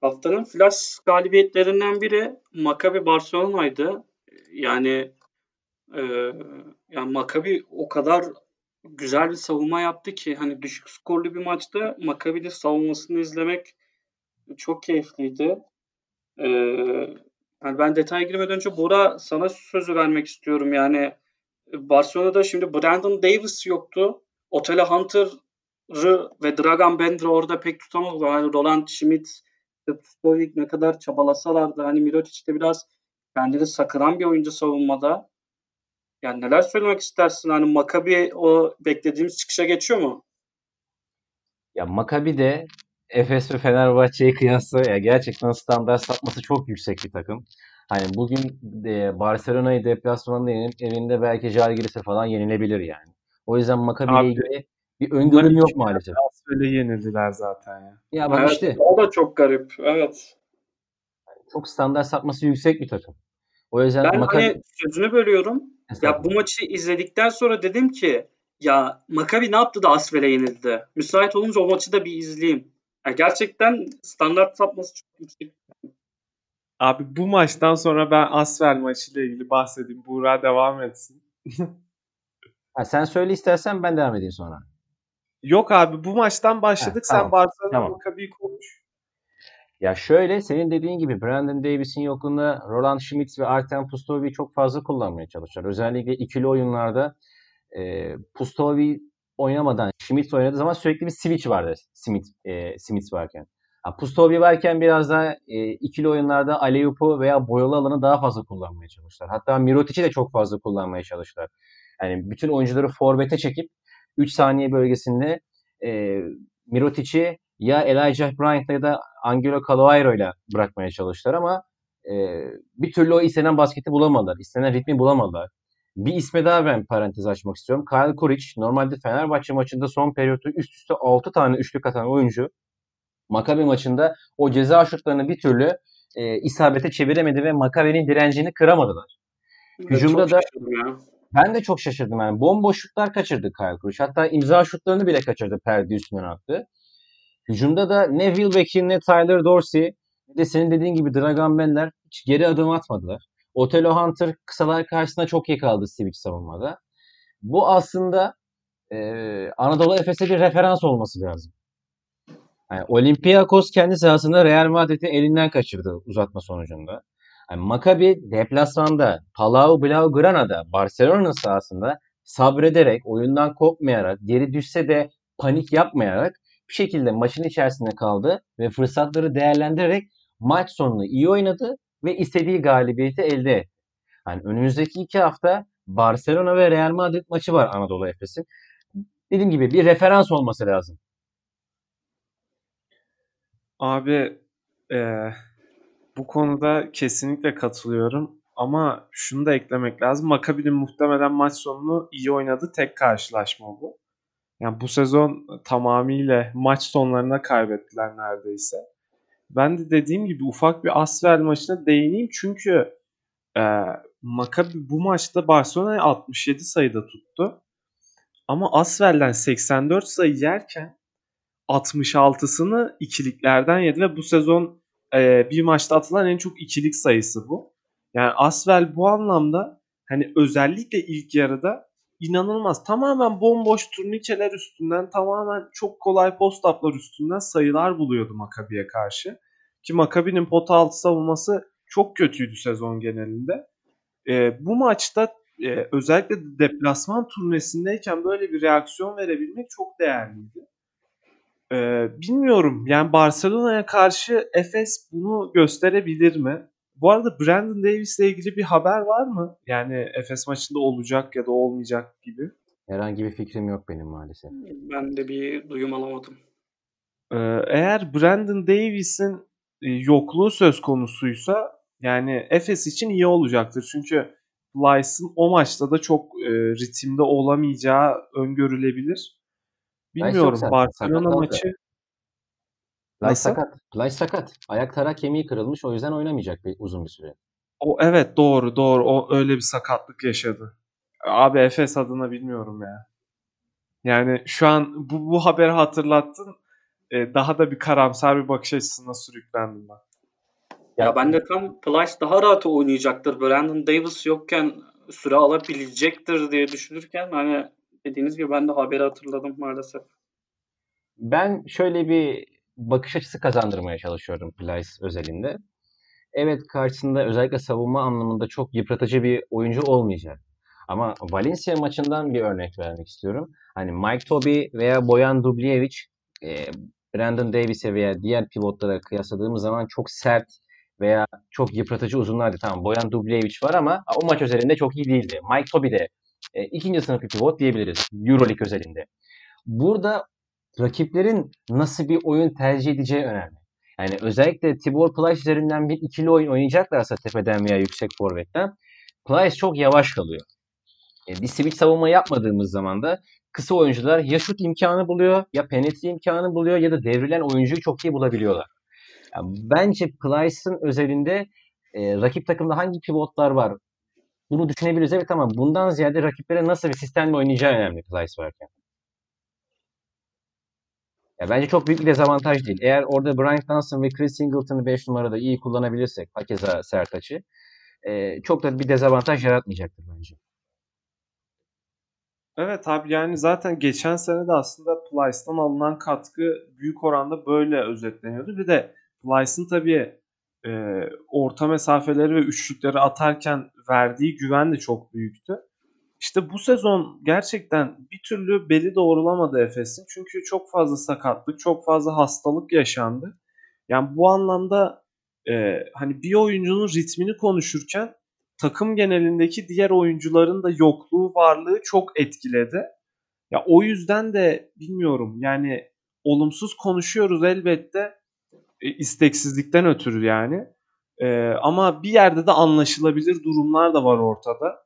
Haftanın flash galibiyetlerinden biri Maccabi Barcelona'ydı. Yani e, yani Maccabi o kadar güzel bir savunma yaptı ki hani düşük skorlu bir maçta Maccabi'nin savunmasını izlemek çok keyifliydi. E, yani ben detaya girmeden önce Bora sana sözü vermek istiyorum. Yani Barcelona'da şimdi Brandon Davis yoktu. Otelo Hunter'ı ve Dragan Bender'ı orada pek tutamadılar. Yani Roland Schmidt Stovic ne kadar çabalasalar da hani Mirotic de biraz kendini sakınan bir oyuncu savunmada. Yani neler söylemek istersin? Hani Maccabi o beklediğimiz çıkışa geçiyor mu? Ya Maccabi de Efes ve Fenerbahçe'ye kıyasla ya gerçekten standart sapması çok yüksek bir takım. Hani bugün e, Barcelona'yı deplasmanda yenip evinde belki Žalgiris'e falan yenilebilir yani. O yüzden Maccabi ile Abi, ilgili bir öngörüm yok maalesef. Asfal'e yenildiler zaten ya. Ya bak Evet, işte o da çok garip. Evet. çok standart sapması yüksek bir takım. O yüzden Ben Maccabi hani sözünü bölüyorum. Ya bu maçı izledikten sonra dedim ki ya Maccabi ne yaptı da Asvel'e yenildi? Müsait olunca o maçı da bir izleyeyim. Ya gerçekten standart sapması çok yüksek. Abi bu maçtan sonra ben Asvel maçıyla ilgili bahsedeyim. Buğra devam etsin. Ha, sen söyle istersen ben devam edeyim sonra. Yok abi bu maçtan başladık. Ha, tamam, Sen Barcelona tamam. Maccabi'yi konuş. Ya şöyle senin dediğin gibi Brandon Davis'in yokluğunda Roland Schmitz ve Artem Pustovic'i çok fazla kullanmaya çalışıyorlar. Özellikle ikili oyunlarda e, Pustovic oynamadan Schmitz oynadığı zaman sürekli bir switch vardı Smith, e, Smith varken. Ha, Pustovic varken biraz daha e, ikili oyunlarda alley-oop'u veya boyalı alanı daha fazla kullanmaya çalıştılar. Hatta Mirotic'i de çok fazla kullanmaya çalıştılar. Yani bütün oyuncuları forvete çekip 3 saniye bölgesinde e, Mirotic'i ya Elijah Bryant'la ya da Angelo Caloairo'yla bırakmaya çalıştılar ama e, bir türlü o istenen basketi bulamadılar. istenen ritmi bulamadılar. Bir isme daha ben parantez açmak istiyorum. Kyle Kuric normalde Fenerbahçe maçında son periyotta üst üste 6 tane üçlük atan oyuncu. Maccabi maçında o ceza şutlarını bir türlü e, isabete çeviremedi ve Maccabi'nin direncini kıramadılar. Hücumda da-. Ben de çok şaşırdım yani. Bomboş şutlar kaçırdı Kyle Kuric. Hatta imza şutlarını bile kaçırdı perde üstünden attı. Hücumda da ne Will Beck'in ne Tyler Dorsey ne de senin dediğin gibi Dragan Bender hiç geri adım atmadılar. Otelo Hunter kısalar karşısında çok iyi kaldı Sivic savunmada. Bu aslında e, Anadolu Efes'e bir referans olması lazım. Yani Olympiakos kendi sahasında Real Madrid'i elinden kaçırdı uzatma sonucunda. Yani Maccabi deplasmanda Palau Blaugrana'da Barcelona'nın sahasında sabrederek, oyundan kopmayarak, geri düşse de panik yapmayarak hiçbir şekilde maçın içerisinde kaldı ve fırsatları değerlendirerek maç sonunu iyi oynadı ve istediği galibiyeti elde etti. Yani önümüzdeki iki hafta Barcelona ve Real Madrid maçı var Anadolu Efes'in. Dediğim gibi bir referans olması lazım. Abi e, bu konuda kesinlikle katılıyorum. Ama şunu da eklemek lazım. Maccabi'nin muhtemelen maç sonunu iyi oynadı. Tek karşılaşma bu. Yani bu sezon tamamıyla maç sonlarına kaybettiler neredeyse. Ben de dediğim gibi ufak bir Asvel maçına değineyim. Çünkü e, Maccabi bu maçta Barcelona'yı 67 sayıda tuttu. Ama Asvel'den 84 sayı yerken 66'sını ikiliklerden yedi ve bu sezon e, bir maçta atılan en çok ikilik sayısı bu. Yani Asvel bu anlamda hani özellikle ilk yarıda inanılmaz. Tamamen bomboş turnikeler üstünden, tamamen çok kolay post-up'lar üstünden sayılar buluyordu Makabi'ye karşı. Ki Makabi'nin pota altı savunması çok kötüydü sezon genelinde. E, bu maçta e, özellikle deplasman turnesindeyken böyle bir reaksiyon verebilmek çok değerliydi. E, bilmiyorum yani Barcelona'ya karşı Efes bunu gösterebilir mi? Bu arada Brandon Davis ile ilgili bir haber var mı? Yani Efes maçında olacak ya da olmayacak gibi. Herhangi bir fikrim yok benim maalesef. Ben de bir duyum alamadım. Ee, eğer Brandon Davis'in e, yokluğu söz konusuysa yani Efes için iyi olacaktır. Çünkü Plyce'ın o maçta da çok e, ritimde olamayacağı öngörülebilir. Bilmiyorum Plyce Barcelona sakat maçı Nasıl? sakat. Plyce sakat. Ayak tarak kemiği kırılmış o yüzden oynamayacak bir, uzun bir süre. o evet doğru doğru o öyle bir sakatlık yaşadı. Abi Efes adına bilmiyorum ya. Yani şu an bu, bu haberi hatırlattın. E, daha da bir karamsar bir bakış açısına sürüklendim ben. Ya ben de tam Plyce daha rahat oynayacaktır. Brandon Davis yokken süre alabilecektir diye düşünürken hani dediğiniz gibi ben de haberi hatırladım maalesef. Ben şöyle bir bakış açısı kazandırmaya çalışıyorum Plyce özelinde. Evet karşısında özellikle savunma anlamında çok yıpratıcı bir oyuncu olmayacak. Ama Valencia maçından bir örnek vermek istiyorum. Hani Mike Toby veya Boyan Dubljevic e, Brandon Davis'e veya diğer pivotlara kıyasladığımız zaman çok sert veya çok yıpratıcı uzunlardı. Tamam Boyan Dubljevic var ama o maç özelinde çok iyi değildi. Mike Toby de e, ikinci sınıf bir pivot diyebiliriz Euroleague özelinde. Burada rakiplerin nasıl bir oyun tercih edeceği önemli. Yani özellikle Tibor Plyce üzerinden bir ikili oyun oynayacaklarsa tepeden veya yüksek forvetten Plyce çok yavaş kalıyor. E, bir switch savunma yapmadığımız zaman da kısa oyuncular ya şut imkanı buluyor ya penetre imkanı buluyor ya da devrilen oyuncuyu çok iyi bulabiliyorlar. Yani bence Plyce'ın özelinde e, rakip takımda hangi pivotlar var bunu düşünebiliriz. Evet ama bundan ziyade rakiplere nasıl bir sistemle oynayacağı önemli Plyce varken. Ya bence çok büyük bir dezavantaj değil. Eğer orada Brian Johnson ve Chris Singleton'ı 5 numarada iyi kullanabilirsek, hakeza Sertaç'ı e, çok da bir dezavantaj yaratmayacaktır bence. Evet abi yani zaten geçen sene de aslında Plyce'dan alınan katkı büyük oranda böyle özetleniyordu. Bir de Plyce'ın tabii e, orta mesafeleri ve üçlükleri atarken verdiği güven de çok büyüktü. İşte bu sezon gerçekten bir türlü beli doğrulamadı Efes'in. Çünkü çok fazla sakatlık, çok fazla hastalık yaşandı. Yani bu anlamda e, hani bir oyuncunun ritmini konuşurken takım genelindeki diğer oyuncuların da yokluğu, varlığı çok etkiledi. Ya o yüzden de bilmiyorum yani olumsuz konuşuyoruz elbette isteksizlikten ötürü yani. E, ama bir yerde de anlaşılabilir durumlar da var ortada.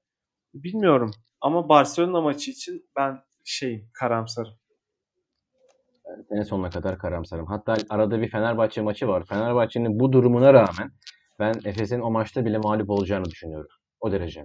Bilmiyorum ama Barcelona maçı için ben şeyim karamsarım. Yani sene sonuna kadar karamsarım. Hatta arada bir Fenerbahçe maçı var. Fenerbahçe'nin bu durumuna rağmen ben Efes'in o maçta bile mağlup olacağını düşünüyorum. O derece.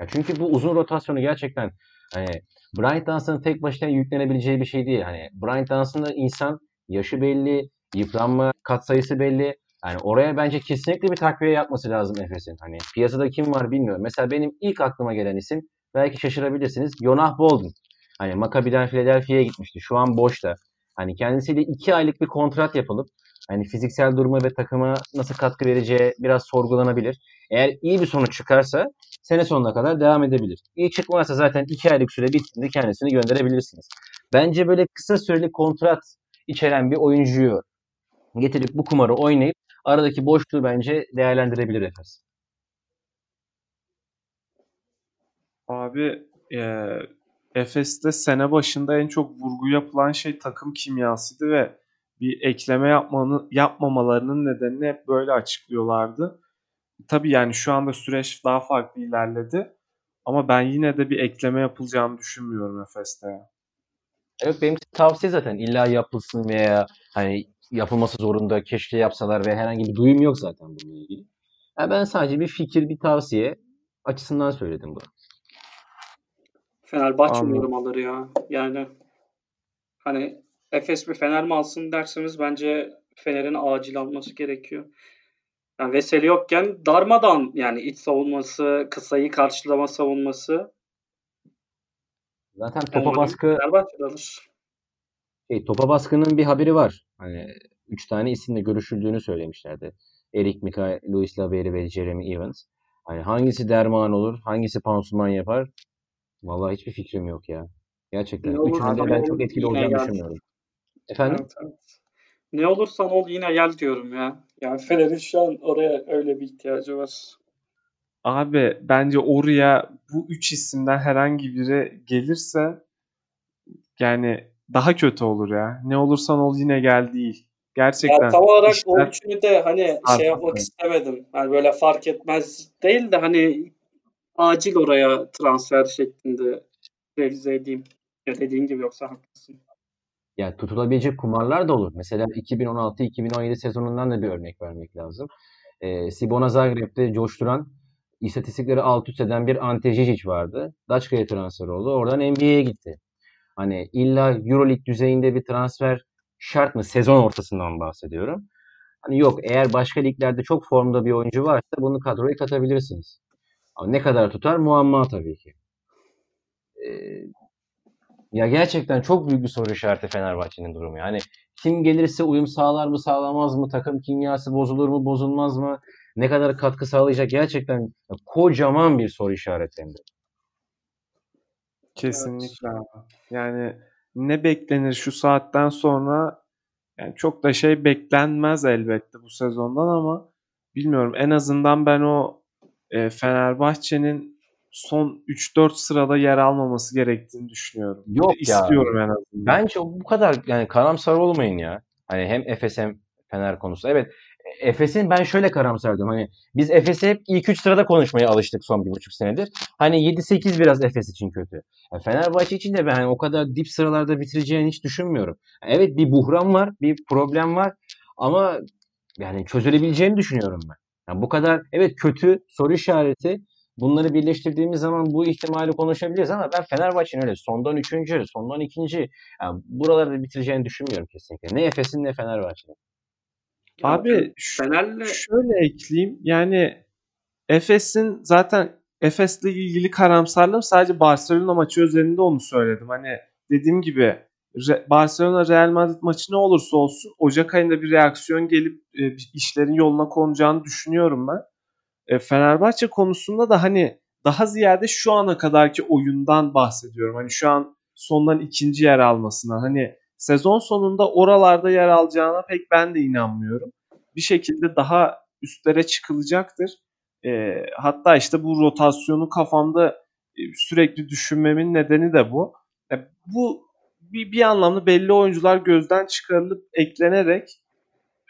Ya çünkü bu uzun rotasyonu gerçekten hani Bryant Johnson'ın tek başına yüklenebileceği bir şey değil. Hani Bryant Johnson'da insan yaşı belli, yıpranma kat sayısı belli. Yani oraya bence kesinlikle bir takviye yapması lazım Efes'in. Hani piyasada kim var bilmiyorum. Mesela benim ilk aklıma gelen isim belki şaşırabilirsiniz. Jonah Bolden. Hani Maccabi'den Philadelphia'ya gitmişti. Şu an boşta. Hani kendisiyle iki aylık bir kontrat yapılıp hani fiziksel durumu ve takıma nasıl katkı vereceği biraz sorgulanabilir. Eğer iyi bir sonuç çıkarsa sene sonuna kadar devam edebilir. İyi çıkmazsa zaten iki aylık süre bittiğinde kendisini gönderebilirsiniz. Bence böyle kısa süreli kontrat içeren bir oyuncuyu getirip bu kumarı oynayıp aradaki boşluğu bence değerlendirebilir Efes. Abi eee Efes'te sene başında en çok vurgu yapılan şey takım kimyasıydı ve bir ekleme yapmanı, yapmamalarının nedenini hep böyle açıklıyorlardı. Tabii yani şu anda süreç daha farklı ilerledi. Ama ben yine de bir ekleme yapılacağını düşünmüyorum Efes'te. Evet benim tavsiye zaten illa yapılsın veya hani yapılması zorunda keşke yapsalar ve herhangi bir duyum yok zaten bununla ilgili. Ya ben sadece bir fikir, bir tavsiye açısından söyledim bunu. Fenerbahçe yorum alır ya. Yani hani Efes mi Fener mi alsın derseniz bence Fener'in acil alması gerekiyor. Yani Veseli yokken darmadan yani iç savunması, kısayı karşılama savunması. Zaten topa umarım baskı Fenerbahçe alır. Şey, topa baskının bir haberi var. Hani üç tane isimle görüşüldüğünü söylemişlerdi. Eric Mika, Luis Laberi ve Jeremy Evans. Hani hangisi derman olur, hangisi pansuman yapar? Vallahi hiçbir fikrim yok ya. Gerçekten. Ne Üçünün de ben çok etkili olacağını gel. düşünmüyorum. Efendim? Evet, evet. Ne olursan ol yine gel diyorum ya. Yani Fener'in şu an oraya öyle bir ihtiyacı var. Abi bence oraya bu üç isimden herhangi biri gelirse yani daha kötü olur ya. Ne olursan ol yine gel değil. Gerçekten tam olarak o işler üçünü de hani şey sarpa yapmak istemedim. Hani böyle fark etmez değil de hani acil oraya transfer şeklinde revize edeyim. Ya dediğin gibi yoksa haklısın. Ya tutulabilecek kumarlar da olur. Mesela 2016-2017 sezonundan da bir örnek vermek lazım. Ee, Sibona Zagreb'de coşturan istatistikleri alt üst eden bir Ante Žižić vardı. Daçka'ya transfer oldu. Oradan NBA'ye gitti. Hani illa Euroleague düzeyinde bir transfer şart mı? Sezon ortasından bahsediyorum. Hani yok eğer başka liglerde çok formda bir oyuncu varsa bunu kadroya katabilirsiniz. Ama ne kadar tutar muamma tabii ki. Ee, ya gerçekten çok büyük bir soru işareti Fenerbahçe'nin durumu. Yani kim gelirse uyum sağlar mı sağlamaz mı? Takım kimyası bozulur mu bozulmaz mı? Ne kadar katkı sağlayacak? Gerçekten kocaman bir soru işareti Evet. kesinlikle abi. Yani ne beklenir şu saatten sonra yani çok da şey beklenmez elbette bu sezondan ama bilmiyorum en azından ben o e, Fenerbahçe'nin son 3-4 sırada yer almaması gerektiğini düşünüyorum. Yok ya. istiyorum en azından. Bence bu kadar yani karamsar olmayın ya. Hani hem Efes hem Fener konusu. Evet Efes'in ben şöyle karamsardım. Hani biz Efes'i hep ilk 3 sırada konuşmaya alıştık son bir buçuk senedir. Hani 7-8 biraz Efes için kötü. Yani Fenerbahçe için de ben hani o kadar dip sıralarda bitireceğini hiç düşünmüyorum. Evet bir buhran var, bir problem var ama yani çözülebileceğini düşünüyorum ben. Yani bu kadar evet kötü soru işareti bunları birleştirdiğimiz zaman bu ihtimali konuşabiliriz ama ben Fenerbahçe'nin öyle sondan üçüncü, sondan ikinci yani buralarda bitireceğini düşünmüyorum kesinlikle. Ne Efes'in ne Fenerbahçe'nin. Abi Fener'le şöyle ekleyeyim. Yani Efes'in zaten Efes'le ilgili karamsarlığım sadece Barcelona maçı özelinde onu söyledim. Hani dediğim gibi Barcelona Real Madrid maçı ne olursa olsun Ocak ayında bir reaksiyon gelip e, işlerin yoluna konacağını düşünüyorum ben. E, Fenerbahçe konusunda da hani daha ziyade şu ana kadarki oyundan bahsediyorum. Hani şu an sondan ikinci yer almasından. Hani sezon sonunda oralarda yer alacağına pek ben de inanmıyorum. Bir şekilde daha üstlere çıkılacaktır. E, hatta işte bu rotasyonu kafamda e, sürekli düşünmemin nedeni de bu. E, bu bir, bir anlamda belli oyuncular gözden çıkarılıp eklenerek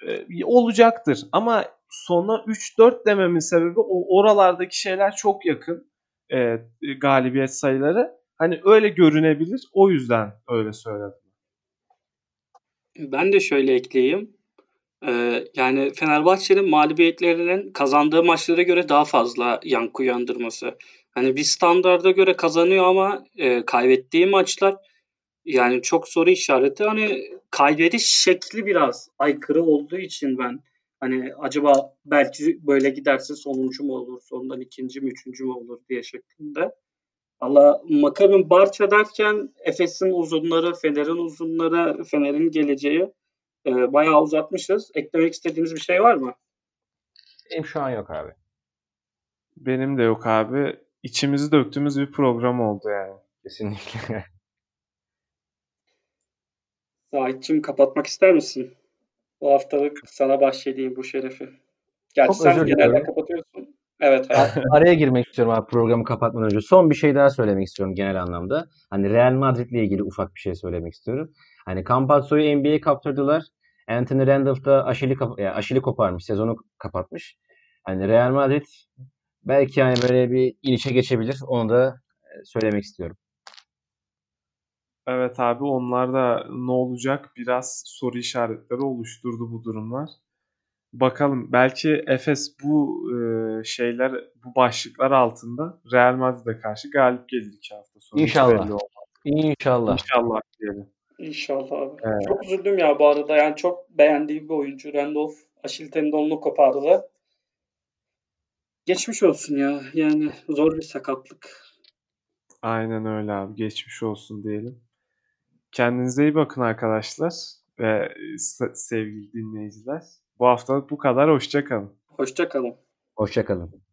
e, olacaktır. Ama sona 3-4 dememin sebebi o oralardaki şeyler çok yakın e, galibiyet sayıları. Hani öyle görünebilir. O yüzden öyle söyledim. Ben de şöyle ekleyeyim. Ee, yani Fenerbahçe'nin mağlubiyetlerinin kazandığı maçlara göre daha fazla yankı uyandırması. Hani bir standarda göre kazanıyor ama e, kaybettiği maçlar yani çok soru işareti. Hani kaybediş şekli biraz aykırı olduğu için ben hani acaba belki böyle giderse sonuncu mu olur, sondan ikinci mi, üçüncü mü olur diye şeklinde. Valla Makabin Barça derken Efes'in uzunları, Fener'in uzunları, Fener'in geleceği e, bayağı uzatmışız. Eklemek istediğiniz bir şey var mı? Benim şu an yok abi. Benim de yok abi. İçimizi döktüğümüz bir program oldu yani. Kesinlikle. Zahit'cim kapatmak ister misin? Bu haftalık sana bahşedeyim bu şerefi. Gerçi Çok sen genelde kapatıyorsun. Evet abi. Araya girmek istiyorum abi programı kapatmadan önce. Son bir şey daha söylemek istiyorum genel anlamda. Hani Real Madrid'le ilgili ufak bir şey söylemek istiyorum. Hani Campazzo'yu NBA'ye kaptırdılar. Anthony Randolph da aşili, kap- yani aşili koparmış. Sezonu kapatmış. Hani Real Madrid belki hani böyle bir inişe geçebilir. Onu da e, söylemek istiyorum. Evet abi onlar da ne olacak biraz soru işaretleri oluşturdu bu durumlar. Bakalım belki Efes bu e, şeyler bu başlıklar altında Real Madrid'e karşı galip gelir iki hafta sonra. İnşallah. İnşallah. İnşallah diyelim. İnşallah abi. Evet. Çok üzüldüm ya bu arada. Yani çok beğendiğim bir oyuncu. Randolph Aşil tendonunu kopardı. Geçmiş olsun ya. Yani zor bir sakatlık. Aynen öyle abi. Geçmiş olsun diyelim. Kendinize iyi bakın arkadaşlar ve se- sevgili dinleyiciler. Bu hafta bu kadar. Hoşça kalın. Hoşça kalın. Hoşçakalın.